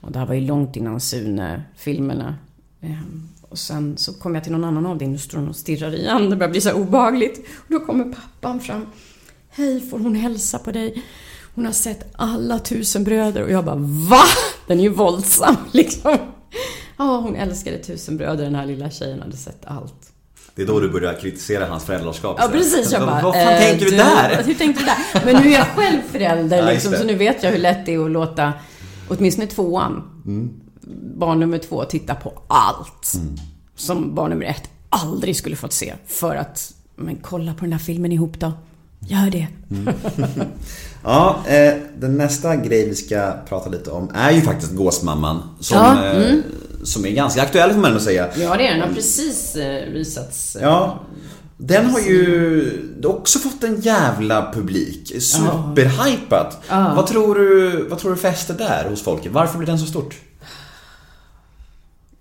S4: Och det här var ju långt innan Sune-filmerna. Ehm, Och sen så kom jag till någon annan avdelning och står hon och stirrar igen. Det börjar bli så obehagligt. Och då kommer pappan fram. Hej, får hon hälsa på dig? Hon har sett alla tusenbröder. Och jag bara, VA? Den är ju våldsam (laughs) liksom. Ja, hon älskade tusenbröder. Den här lilla tjejen hade sett allt.
S1: Det är då du börjar kritisera hans föräldraskap.
S4: Ja, precis. Jag bara,
S1: Vad fan
S4: eh,
S1: tänker du där? (laughs)
S4: Hur tänkte du där? Men nu är jag själv förälder (laughs) liksom, så nu vet jag hur lätt det är att låta åtminstone tvåan,
S1: Mm.
S4: barn nummer två, titta på allt. Som barn nummer ett aldrig skulle fått se. För att, men kolla på den där filmen ihop då. Gör det. (laughs)
S1: Ja, eh, den nästa grej vi ska prata lite om är ju faktiskt Gåsmamman. Som,
S4: Ja,
S1: eh, som är ganska aktuell får man ändå säga.
S4: Ja, det är den. har precis eh, visats. eh,
S1: Ja. Den har ju också fått en jävla publik. Superhypat. Vad, tror du, vad tror du fäster där hos folket? Varför blir den så stort?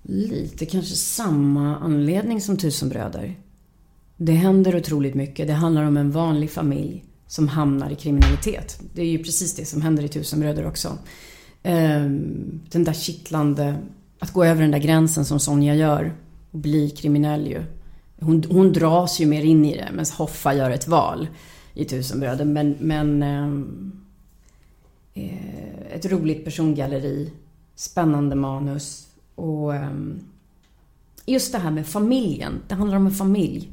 S4: Lite kanske samma anledning som Tusenbröder. Det händer otroligt mycket. Det handlar om en vanlig familj som hamnar i kriminalitet. Det är ju precis det som händer i Tusenbröder också. Ehm, den där kittlande... Att gå över den där gränsen som Sonja gör och bli kriminell ju. Hon, hon dras ju mer in i det medan Hoffa gör ett val i Tusenbröder. Men, men ehm, eh, ett roligt persongalleri, spännande manus och eh, just det här med familjen. Det handlar om en familj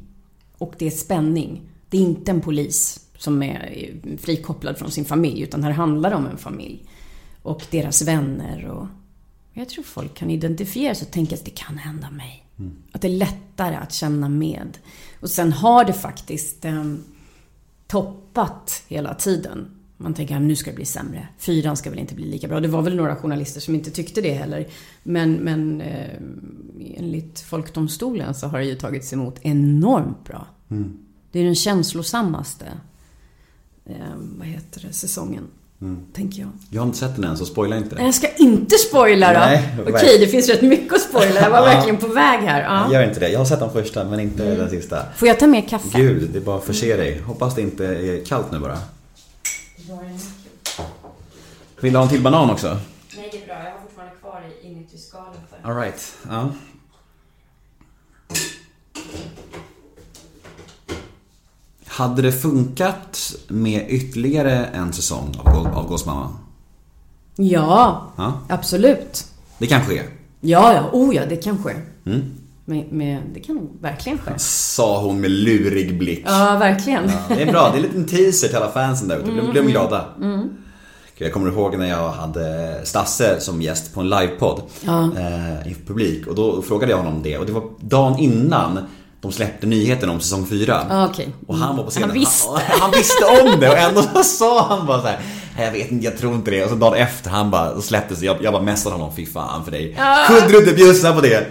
S4: och det är spänning. Det är inte en polis som är eh, frikopplad från sin familj utan här handlar det om en familj och deras vänner och jag tror folk kan identifiera sig och tänka att det kan hända mig. Att det är lättare att känna med. Och sen har det faktiskt ehm, toppat hela tiden. Man tänker att nu ska det bli sämre. Fyran ska väl inte bli lika bra. Det var väl några journalister som inte tyckte det heller. Men, men eh, enligt Folkdomstolen så har det ju tagits emot enormt bra. Det är den känslosammaste eh, vad heter det, säsongen. Tänker jag.
S1: Jag har inte sett den än, så spoila inte.
S4: Jag ska inte spoila då.
S1: Nej,
S4: Okej,
S1: verkligen.
S4: det finns rätt mycket att spoila. Jag var verkligen på väg här. Ja.
S1: Gör inte det. Jag har sett den första, men inte den sista.
S4: Får jag ta med kaffe?
S1: Gud, det är bara att förse dig. Hoppas det inte är kallt nu bara. Vill du ha en till banan också?
S4: Nej, det är bra. Jag har fortfarande kvar inuti skalen för.
S1: Alright, ja. Hade det funkat med ytterligare en säsong av, av Gåsmamma?
S4: Ja,
S1: Ja.
S4: absolut.
S1: Det kan ske.
S4: Ja, ja. Oh ja, det kan ske.
S1: Mm.
S4: Med, med, det kan nog verkligen ske. (laughs)
S1: Sa hon med lurig blick.
S4: Ja, verkligen.
S1: Det är bra, det är en liten teaser till alla fansen där ute.
S4: Mm,
S1: blir de glada.
S4: mm.
S1: Gud, Jag kommer ihåg när jag hade Stasse som gäst på en livepodd
S4: Ja.
S1: eh, inför publik och då frågade jag honom det och det var dagen innan de släppte nyheten om säsong 4.
S4: Ja, okej.
S1: Och han var på scenen.
S4: Han visste.
S1: Han, han visste om det och ändå så sa han bara så här. "Nej, Jag vet inte, jag tror inte det. Och så dagen efter han bara, släpptes. Jag, jag bara messade honom, fy fan för dig.
S4: Ja.
S1: Kunde du inte bjussa på det?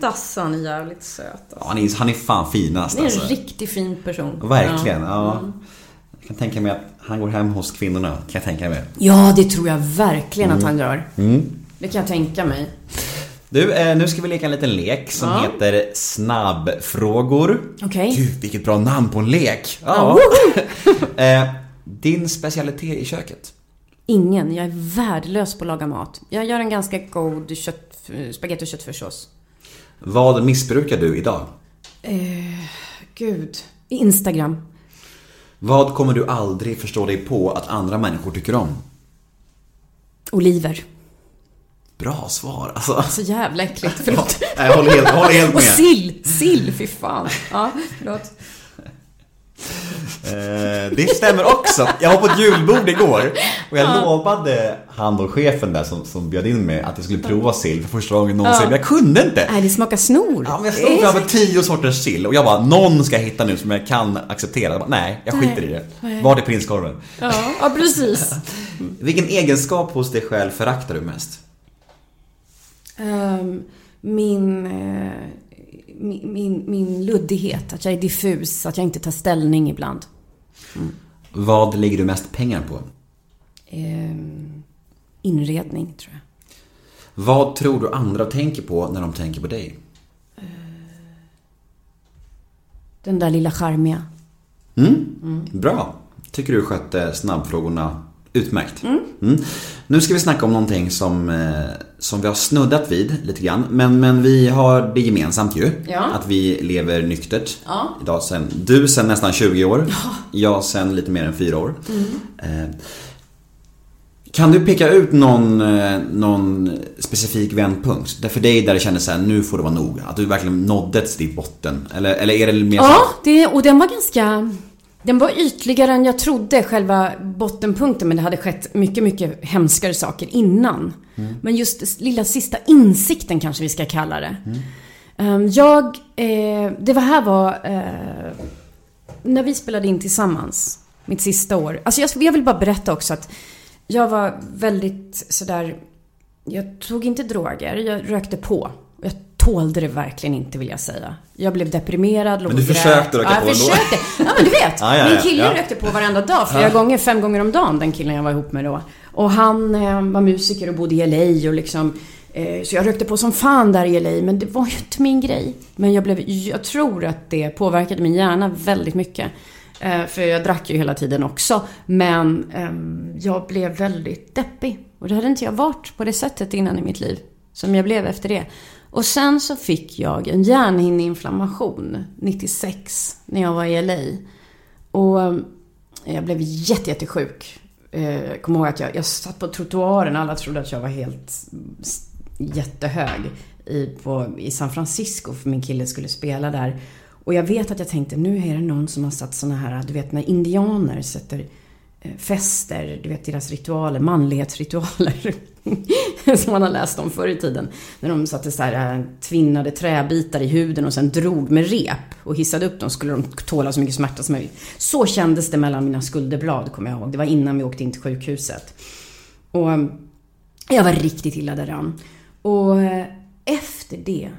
S4: Dassan är jävligt söt. Alltså.
S1: Ja, han, är, han är fan finast
S4: Det är en
S1: alltså.
S4: riktigt fin person.
S1: Verkligen, ja.
S4: Mm.
S1: Jag kan tänka mig att han går hem hos kvinnorna, kan jag tänka mig.
S4: Ja, det tror jag verkligen att
S1: Mm.
S4: han gör.
S1: Mm.
S4: Det kan jag tänka mig.
S1: Du, eh, nu ska vi leka en liten lek som
S4: Ja.
S1: heter snabbfrågor.
S4: Okej.
S1: Gud, vilket bra namn på en lek! Ja. (laughs) din specialitet i köket?
S4: Ingen. Jag är värdelös på att laga mat. Jag gör en ganska god kött, spagetti och köttfärssås.
S1: Vad missbrukar du idag?
S4: Eh, gud. Instagram.
S1: Vad kommer du aldrig förstå dig på att andra människor tycker om?
S4: Oliver.
S1: Bra svar, alltså.
S4: Så jävla äckligt. (laughs) Förlåt.
S1: Nej, jag håller helt, jag håller helt
S4: Och
S1: med.
S4: sill. Sill, fy fan. Ja, förlåt.
S1: Eh, det stämmer också. Jag var på ett julbord igår och jag lovade han och chefen där som, som bjöd in mig att jag skulle prova sill för första gången någonsin.
S4: Ja.
S1: Men jag kunde inte.
S4: Nej, det smakar snor.
S1: Ja, men jag stod framför tio sorters sill och jag bara, någon ska jag hitta nu som jag kan acceptera. Jag bara, nej, jag skiter
S4: Nej.
S1: i det. Var är prinskorven?
S4: Ja, ja precis. (laughs)
S1: Vilken egenskap hos dig själv föraktar du mest?
S4: Ehm, min, eh, min, min, min luddighet, att jag är diffus, att jag inte tar ställning ibland.
S1: Vad lägger du mest pengar på?
S4: Ehm, inredning, tror jag.
S1: Vad tror du andra tänker på när de tänker på dig?
S4: Den där lilla charmiga.
S1: Mm. Bra. Tycker du skötte snabbfrågorna utmärkt. Mm. Nu ska vi snacka om någonting som, eh, som vi har snuddat vid lite grann. Men, men vi har det gemensamt ju.
S4: Ja.
S1: Att vi lever nyktert.
S4: Ja.
S1: Idag sen, du sen nästan 20 år. Jag sen lite mer än 4 år. Eh, Kan du peka ut någon, eh, någon specifik vändpunkt? Där för dig där det kändes såhär, nu får det vara nog. Att du verkligen nådde till ditt botten. Eller, eller är det mer så-
S4: Ja, det, och den var ganska... Den var ytligare än jag trodde, själva bottenpunkten. Men det hade skett mycket, mycket hemskare saker innan. Men just lilla sista insikten kanske vi ska kalla det. Ehm, Jag... Eh, det var här var... Eh, när vi spelade in tillsammans, mitt sista år. Alltså jag, jag vill bara berätta också att jag var väldigt sådär... Jag tog inte droger, jag rökte på. Jag tålde det verkligen inte vill jag säga. Jag blev deprimerad, låg
S1: Men du
S4: grät.
S1: försökte röka
S4: ja,
S1: på
S4: jag försökte. Ja men du vet, (laughs)
S1: Ja, ja,
S4: min kille
S1: ja.
S4: rökte på varenda dag, flera gånger, fem gånger om dagen, den killen jag var ihop med då. Och han eh, var musiker och bodde i LA och liksom eh, så jag rökte på som fan där i LA, men det var ju inte min grej. Men jag blev, jag tror att det påverkade min hjärna väldigt mycket. Eh, För jag drack ju hela tiden också. Men ehm, jag blev väldigt deppig. Och det hade inte jag varit på det sättet innan i mitt liv. Som jag blev efter det. Och sen så fick jag en hjärnhinneinflammation 96 när jag var i LA. Och eh, jag blev jätte, jättesjuk. Eh, jag kommer ihåg att jag, jag satt på trottoaren. Alla trodde att jag var helt jättehög i, på, i San Francisco. För min kille skulle spela där. Och jag vet att jag tänkte, nu är det någon som har satt såna här, du vet när indianer sätter Eh, fester, du vet deras ritualer, manlighetsritualer. (laughs) som man har läst om förr i tiden. När de satte så här eh, tvinnade träbitar i huden och sen drog med rep och hissade upp dem skulle de tåla så mycket smärta som möjligt. Så kändes det mellan mina skulderblad kommer jag ihåg. Det var innan vi åkte in till sjukhuset. Och eh, jag var riktigt illa däran. Och efter det,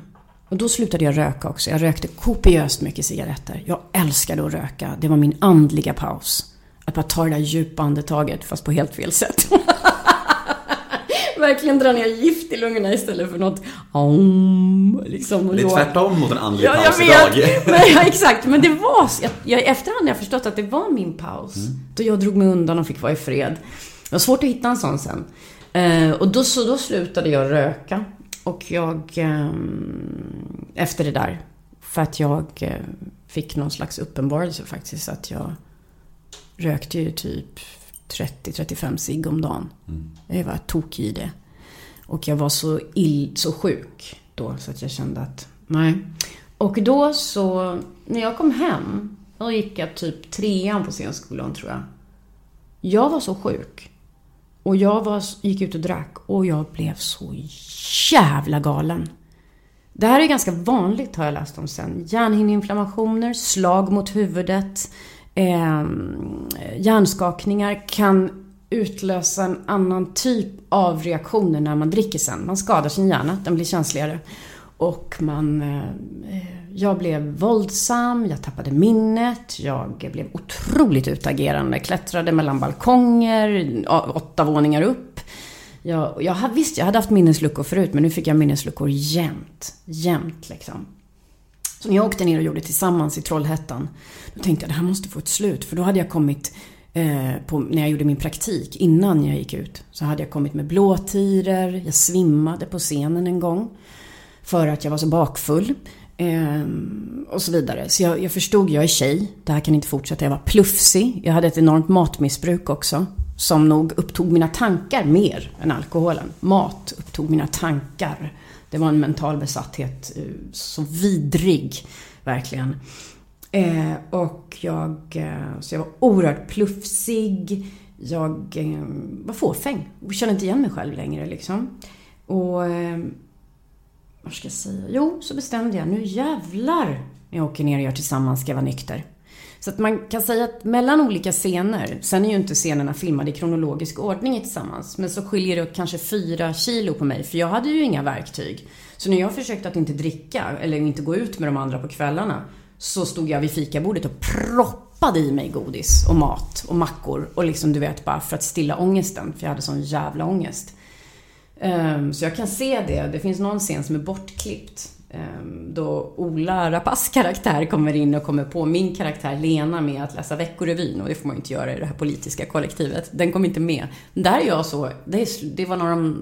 S4: och då slutade jag röka också. Jag rökte kopiöst mycket cigaretter. Jag älskade att röka. Det var min andliga paus. Att bara ta det där djupa andetaget, fast på helt fel sätt. (laughs) Verkligen dra ner gift i lungorna istället för något om, liksom.
S1: Det är tvärtom mot en andlig
S4: Ja, jag
S1: paus
S4: vet.
S1: idag. (laughs)
S4: Men, ja, exakt. Men det var... Jag, jag, I efterhand har jag förstått att det var min paus. Då jag drog mig undan och fick vara i fred. Det var svårt att hitta en sån sen. Eh, och då, så då slutade jag röka. Och jag... ehm, efter det där. För att jag eh, fick någon slags uppenbarelse faktiskt. Att jag rökte ju typ 30-35 cigg om dagen. Jag var tokig i det. Och jag var så, ill, så sjuk då så att jag kände att nej. Och då så, när jag kom hem, då gick jag typ trean på scenskolan tror jag. Jag var så sjuk. Och jag var, gick ut och drack och jag blev så jävla galen. Det här är ganska vanligt har jag läst om sen. Hjärnhinneinflammationer, slag mot huvudet, eh, hjärnskakningar kan utlösa en annan typ av reaktioner när man dricker sen. Man skadar sin hjärna, den blir känsligare. Och man... Eh, jag blev våldsam, jag tappade minnet, jag blev otroligt utagerande. Klättrade mellan balkonger, åtta våningar upp. Jag, jag, visst, jag hade haft minnesluckor förut, men nu fick jag minnesluckor jämt. Jämt liksom. Så när jag åkte ner och gjorde Tillsammans i Trollhättan, då tänkte jag det här måste få ett slut. För då hade jag kommit, eh, på, när jag gjorde min praktik, innan jag gick ut, så hade jag kommit med blåtiror, jag svimmade på scenen en gång. För att jag var så bakfull. Eh, och så vidare. Så jag, jag förstod, jag är tjej, det här kan inte fortsätta. Jag var plufsig, jag hade ett enormt matmissbruk också. Som nog upptog mina tankar mer än alkoholen. Mat upptog mina tankar. Det var en mental besatthet, eh, så vidrig, verkligen. Eh, och jag, eh, så jag var oerhört plufsig. Jag eh, var fåfäng och kände inte igen mig själv längre liksom. Och eh, vad ska jag säga? Jo, så bestämde jag, nu jävlar när jag åker ner och gör tillsammans ska jag vara nykter. Så att man kan säga att mellan olika scener, sen är ju inte scenerna filmade i kronologisk ordning tillsammans, men så skiljer det kanske fyra kilo på mig, för jag hade ju inga verktyg. Så när jag försökte att inte dricka, eller inte gå ut med de andra på kvällarna, så stod jag vid fikabordet och proppade i mig godis och mat och mackor och liksom du vet bara för att stilla ångesten, för jag hade sån jävla ångest. Um, så jag kan se det. Det finns någon scen som är bortklippt. Ehm, då Ola Rapaces karaktär kommer in och kommer på min karaktär Lena med att läsa Veckorevyn. Och det får man ju inte göra i det här politiska kollektivet. Den kom inte med. Där är jag så... Det, var några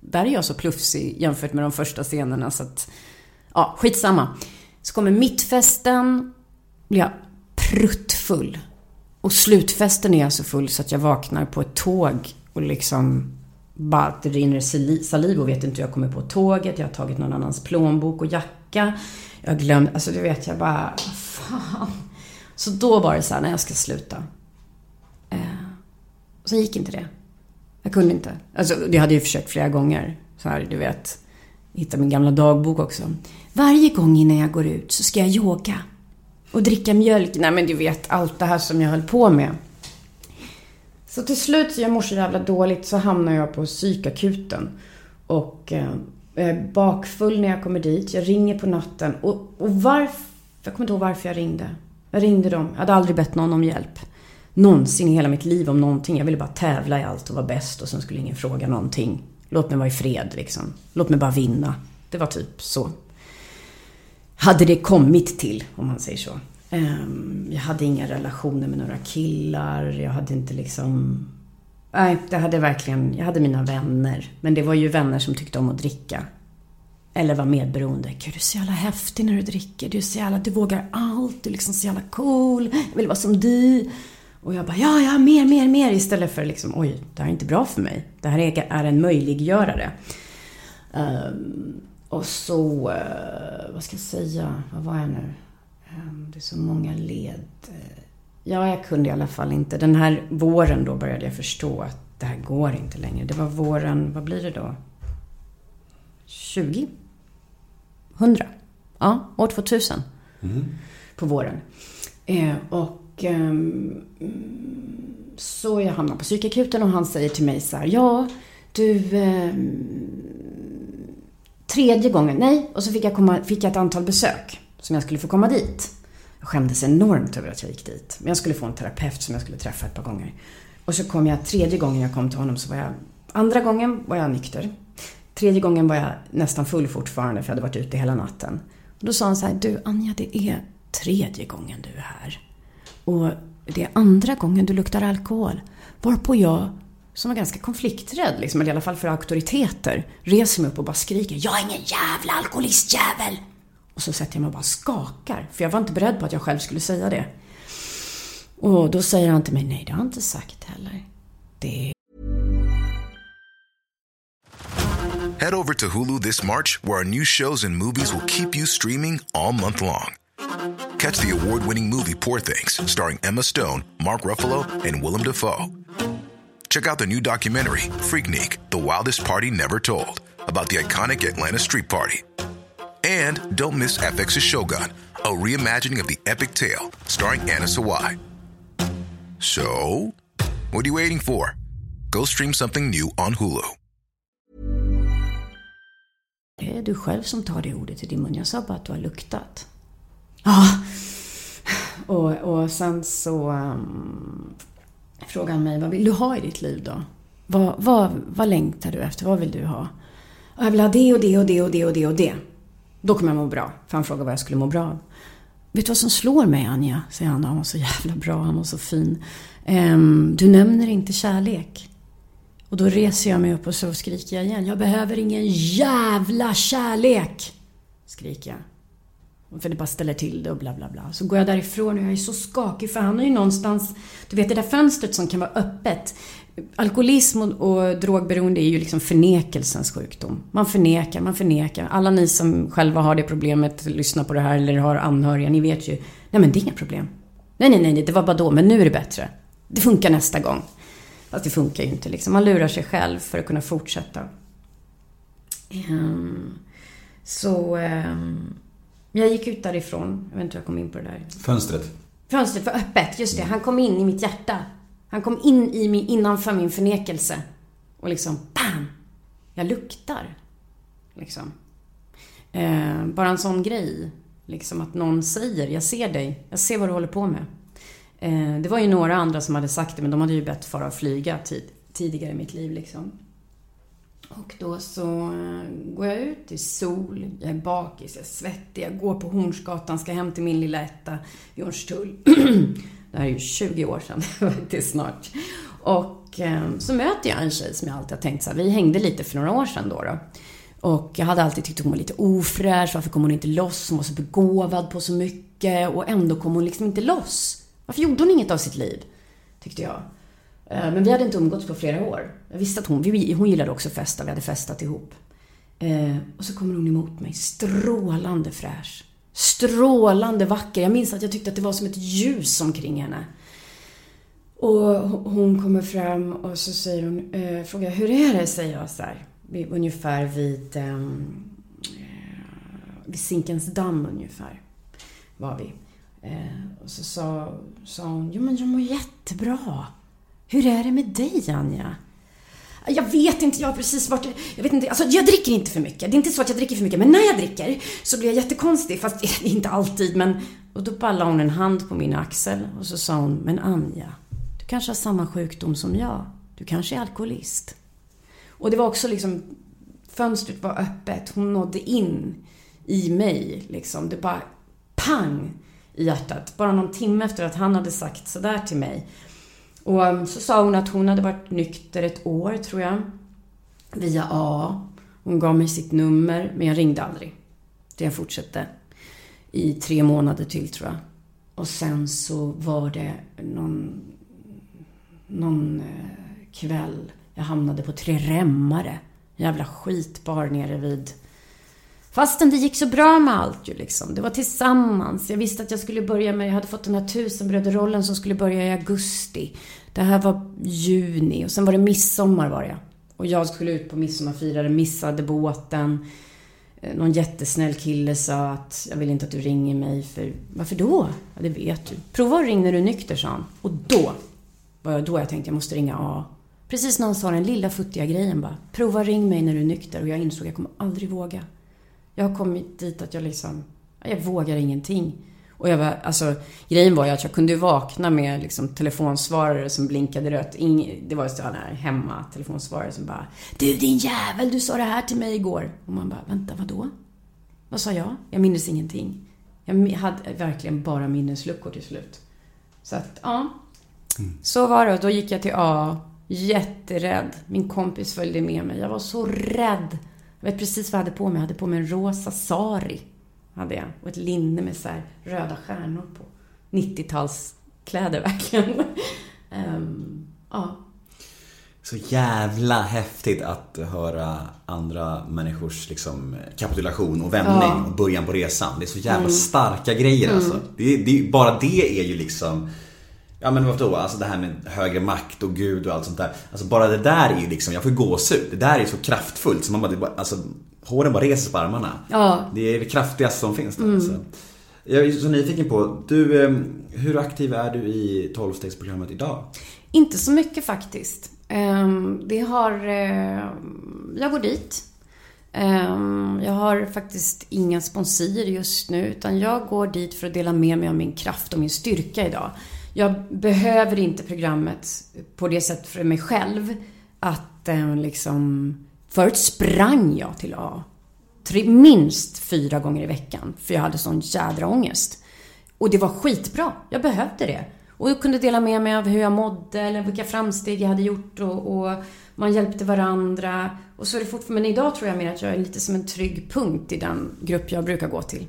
S4: Där är jag så plufsig jämfört med de första scenerna så att... Ja, skitsamma. Så kommer mittfesten. Blir jag pruttfull. Och slutfesten är jag så full så att jag vaknar på ett tåg och liksom bara att det rinner saliv och vet inte hur jag kommer på tåget. Jag har tagit någon annans plånbok och jacka. Jag har glömt, alltså du vet jag bara, fan. Så då var det så här, när jag ska sluta. Eh, och sen gick inte det. Jag kunde inte. Alltså jag hade ju försökt flera gånger. Så här, du vet. Hitta min gamla dagbok också. Varje gång innan jag går ut så ska jag yoga. Och dricka mjölk. Nej men du vet, allt det här som jag höll på med. Så till slut, så jag mår så jävla dåligt, så hamnar jag på psykakuten. Och eh, jag är bakfull när jag kommer dit. Jag ringer på natten. Och, och varför... Jag kommer inte ihåg varför jag ringde. Jag ringde dem. Jag hade aldrig bett någon om hjälp. Någonsin i hela mitt liv om någonting. Jag ville bara tävla i allt och vara bäst och sen skulle ingen fråga någonting. Låt mig vara i fred liksom. Låt mig bara vinna. Det var typ så. Hade det kommit till, om man säger så. Ehm, jag hade inga relationer med några killar. Jag hade inte liksom... Nej, det hade verkligen... Jag hade mina vänner. Men det var ju vänner som tyckte om att dricka. Eller var medberoende. Gud, du är så jävla häftig när du dricker. Du är så jävla... Du vågar allt. Du är liksom så jävla cool. Jag vill vara som du. Och jag bara, ja, ja, mer, mer, mer. Istället för liksom, oj, det här är inte bra för mig. Det här är, en möjliggörare. Um, och så, Uh, vad ska jag säga? Vad var jag nu? Ehm, det är så många led. Eh, Ja, jag kunde i alla fall inte. Den här våren då började jag förstå att det här går inte längre. Det var våren, vad blir det då? 20? 100? Ja, år 2000. På våren. Eh, och ehm, så jag hamnar på psykakuten och han säger till mig så här, ja, du... ehm, tredje gången, nej. Och så fick jag, komma, fick jag ett antal besök som jag skulle få komma dit. Jag skämdes enormt över att jag gick dit. Men jag skulle få en terapeut som jag skulle träffa ett par gånger. Och så kom jag, tredje gången jag kom till honom så var jag, andra gången var jag nykter. Tredje gången var jag nästan full fortfarande för jag hade varit ute hela natten. Och då sa han så här, du Anja det är tredje gången du är här. Och det är andra gången du luktar alkohol. Varpå jag, som var ganska konflikträdd, liksom, eller i alla fall för auktoriteter, reser mig upp och bara skriker Jag är ingen jävla alkoholistjävel! Och så sätter jag mig och bara skakar. För jag var inte beredd på att jag själv skulle säga det. Och då säger han till mig, nej det har jag inte sagt heller. Det
S6: Head over to Hulu this March, where our new shows and movies will keep you streaming all month long. Catch the award winning movie Poor Things, starring Emma Stone, Mark Ruffalo, and Willem Dafoe. Check out the new documentary, Freaknik The Wildest Party Never Told, about the iconic Atlanta Street Party. And don't miss FX's Shogun, a reimagining of the epic tale, starring Anna Sawai. So, what are you waiting for? Go stream something new on Hulu.
S4: Det är du själv som tar det ordet i din mun. Jag sa bara att du har luktat. Ja. Och, och sen så um, frågade han mig, vad vill du ha i ditt liv då? Vad, vad, vad längtar du efter? Vad vill du ha? Jag vill ha det och det och det och det och det och det. Då kommer jag må bra. För han frågade vad jag skulle må bra av. Vet du vad som slår mig Anja? Säger han. Han var så jävla bra. Han var så fin. Ehm, du nämner inte kärlek. Och då reser jag mig upp och så skriker jag igen. Jag behöver ingen jävla kärlek! Skriker jag. För det bara ställer till det och bla bla bla. Så går jag därifrån och jag är så skakig för han har ju någonstans... Du vet det där fönstret som kan vara öppet. Alkoholism och, och drogberoende är ju liksom förnekelsens sjukdom. Man förnekar, man förnekar. Alla ni som själva har det problemet, lyssnar på det här eller har anhöriga, ni vet ju. Nej men det är inga problem. Nej, nej, nej, det var bara då, men nu är det bättre. Det funkar nästa gång. Fast det funkar ju inte liksom. Man lurar sig själv för att kunna fortsätta. Ehm, så ehm, jag gick ut därifrån. Jag vet inte hur jag kom in på det där.
S1: Fönstret.
S4: Fönstret var öppet, just det. Han kom in i mitt hjärta. Han kom in i mig innanför min förnekelse. Och liksom, BAM! Jag luktar. Liksom. Eh, bara en sån grej. Liksom att någon säger, jag ser dig. Jag ser vad du håller på med. Eh, det var ju några andra som hade sagt det, men de hade ju bett fara och flyga tid, tidigare i mitt liv liksom. Och då så eh, går jag ut i sol, jag är bakis, jag är svettig, jag går på Hornsgatan, ska hem till min lilla etta i Hornstull. (clears throat) det här är ju 20 år sedan, (laughs) det är snart. Och eh, så möter jag en tjej som jag alltid har tänkt så här, vi hängde lite för några år sedan då. då. Och jag hade alltid tyckt hon var lite ofräsch, varför kom hon inte loss? Hon var så begåvad på så mycket och ändå kom hon liksom inte loss. Varför gjorde hon inget av sitt liv? Tyckte jag. Ehm, men vi hade inte umgåtts på flera år. Jag visste att hon, vi, hon gillade också att festa, vi hade festat ihop. Ehm, och så kommer hon emot mig, strålande fräsch. Strålande vacker. Jag minns att jag tyckte att det var som ett ljus omkring henne. Och hon kommer fram och så säger hon, eh, frågar hur är det? Säger jag så här. Ungefär vid, ehm, eh, vid Zinkens damm ungefär. Var vi. Eh, och så sa, sa hon, jo men jag mår jättebra. Hur är det med dig Anja? Jag vet inte, jag har precis varit... Jag vet inte, alltså jag dricker inte för mycket. Det är inte så att jag dricker för mycket, men när jag dricker så blir jag jättekonstig. Fast eh, (laughs) inte alltid, men... Och då bara la hon en hand på min axel och så sa hon, men Anja, du kanske har samma sjukdom som jag. Du kanske är alkoholist. Och det var också liksom... Fönstret var öppet, hon nådde in i mig liksom. Det bara pang i hjärtat. Bara någon timme efter att han hade sagt sådär till mig. Och um, så sa hon att hon hade varit nykter ett år, tror jag. Via A. Hon gav mig sitt nummer, men jag ringde aldrig. Det jag fortsatte. I tre månader till, tror jag. Och sen så var det någon, någon eh, kväll jag hamnade på Tre Remmare. Jävla skitbar nere vid Fastän det gick så bra med allt ju liksom. Det var tillsammans. Jag visste att jag skulle börja med, jag hade fått den här tusenbröderrollen som skulle börja i augusti. Det här var juni och sen var det midsommar var det. Och jag skulle ut på midsommarfirare, missade båten. Eh, någon jättesnäll kille sa att jag vill inte att du ringer mig för... Varför då? Ja, det vet du. Prova att ringa när du är nykter, sa han. Och då var jag då jag tänkte jag måste ringa A. Precis när han sa den lilla futtiga grejen bara. Prova ring mig när du är nykter. Och jag insåg att jag kommer aldrig våga. Jag har kommit dit att jag liksom, jag vågar ingenting. Och jag var, alltså, grejen var ju att jag kunde vakna med liksom telefonsvarare som blinkade rött. Ing, det var ju sådana här hemma telefonsvarare som bara Du din jävel, du sa det här till mig igår. Och man bara, vänta, vadå? Vad sa jag? Jag minns ingenting. Jag hade verkligen bara minnesluckor till slut. Så att, ja. Så var det. Då gick jag till A. Jätterädd. Min kompis följde med mig. Jag var så rädd. Jag vet precis vad jag hade på mig. Jag hade på mig en rosa sari. Hade jag. Och ett linne med så röda stjärnor på. 90-talskläder (laughs) verkligen. Ehm, ja.
S1: Så jävla häftigt att höra andra människors liksom, kapitulation och vändning
S4: Ja.
S1: och början på resan. Det är så jävla starka grejer alltså. Det, det, bara det är ju liksom Ja men vadå, alltså det här med högre makt och gud och allt sånt där. Alltså bara det där är ju liksom, jag får gåshud. Det där är så kraftfullt så man bara alltså håren bara reser på armarna.
S4: Ja.
S1: Det är det kraftigaste som finns där. Så. Jag är så nyfiken på, du, eh, hur aktiv är du i 12-stegsprogrammet idag?
S4: Inte så mycket faktiskt. Ehm, Det har... eh, Jag går dit. Ehm, Jag har faktiskt inga sponsorer just nu, utan jag går dit för att dela med mig av min kraft och min styrka idag. Jag behöver inte programmet på det sättet för mig själv att eh, liksom... Förut sprang jag till A. Minst fyra gånger i veckan, för jag hade sån jädra ångest. Och det var skitbra. Jag behövde det. Och jag kunde dela med mig av hur jag mådde eller vilka framsteg jag hade gjort och, och man hjälpte varandra. Och så är det fortfarande, men idag tror jag mer att jag är lite som en trygg punkt i den grupp jag brukar gå till.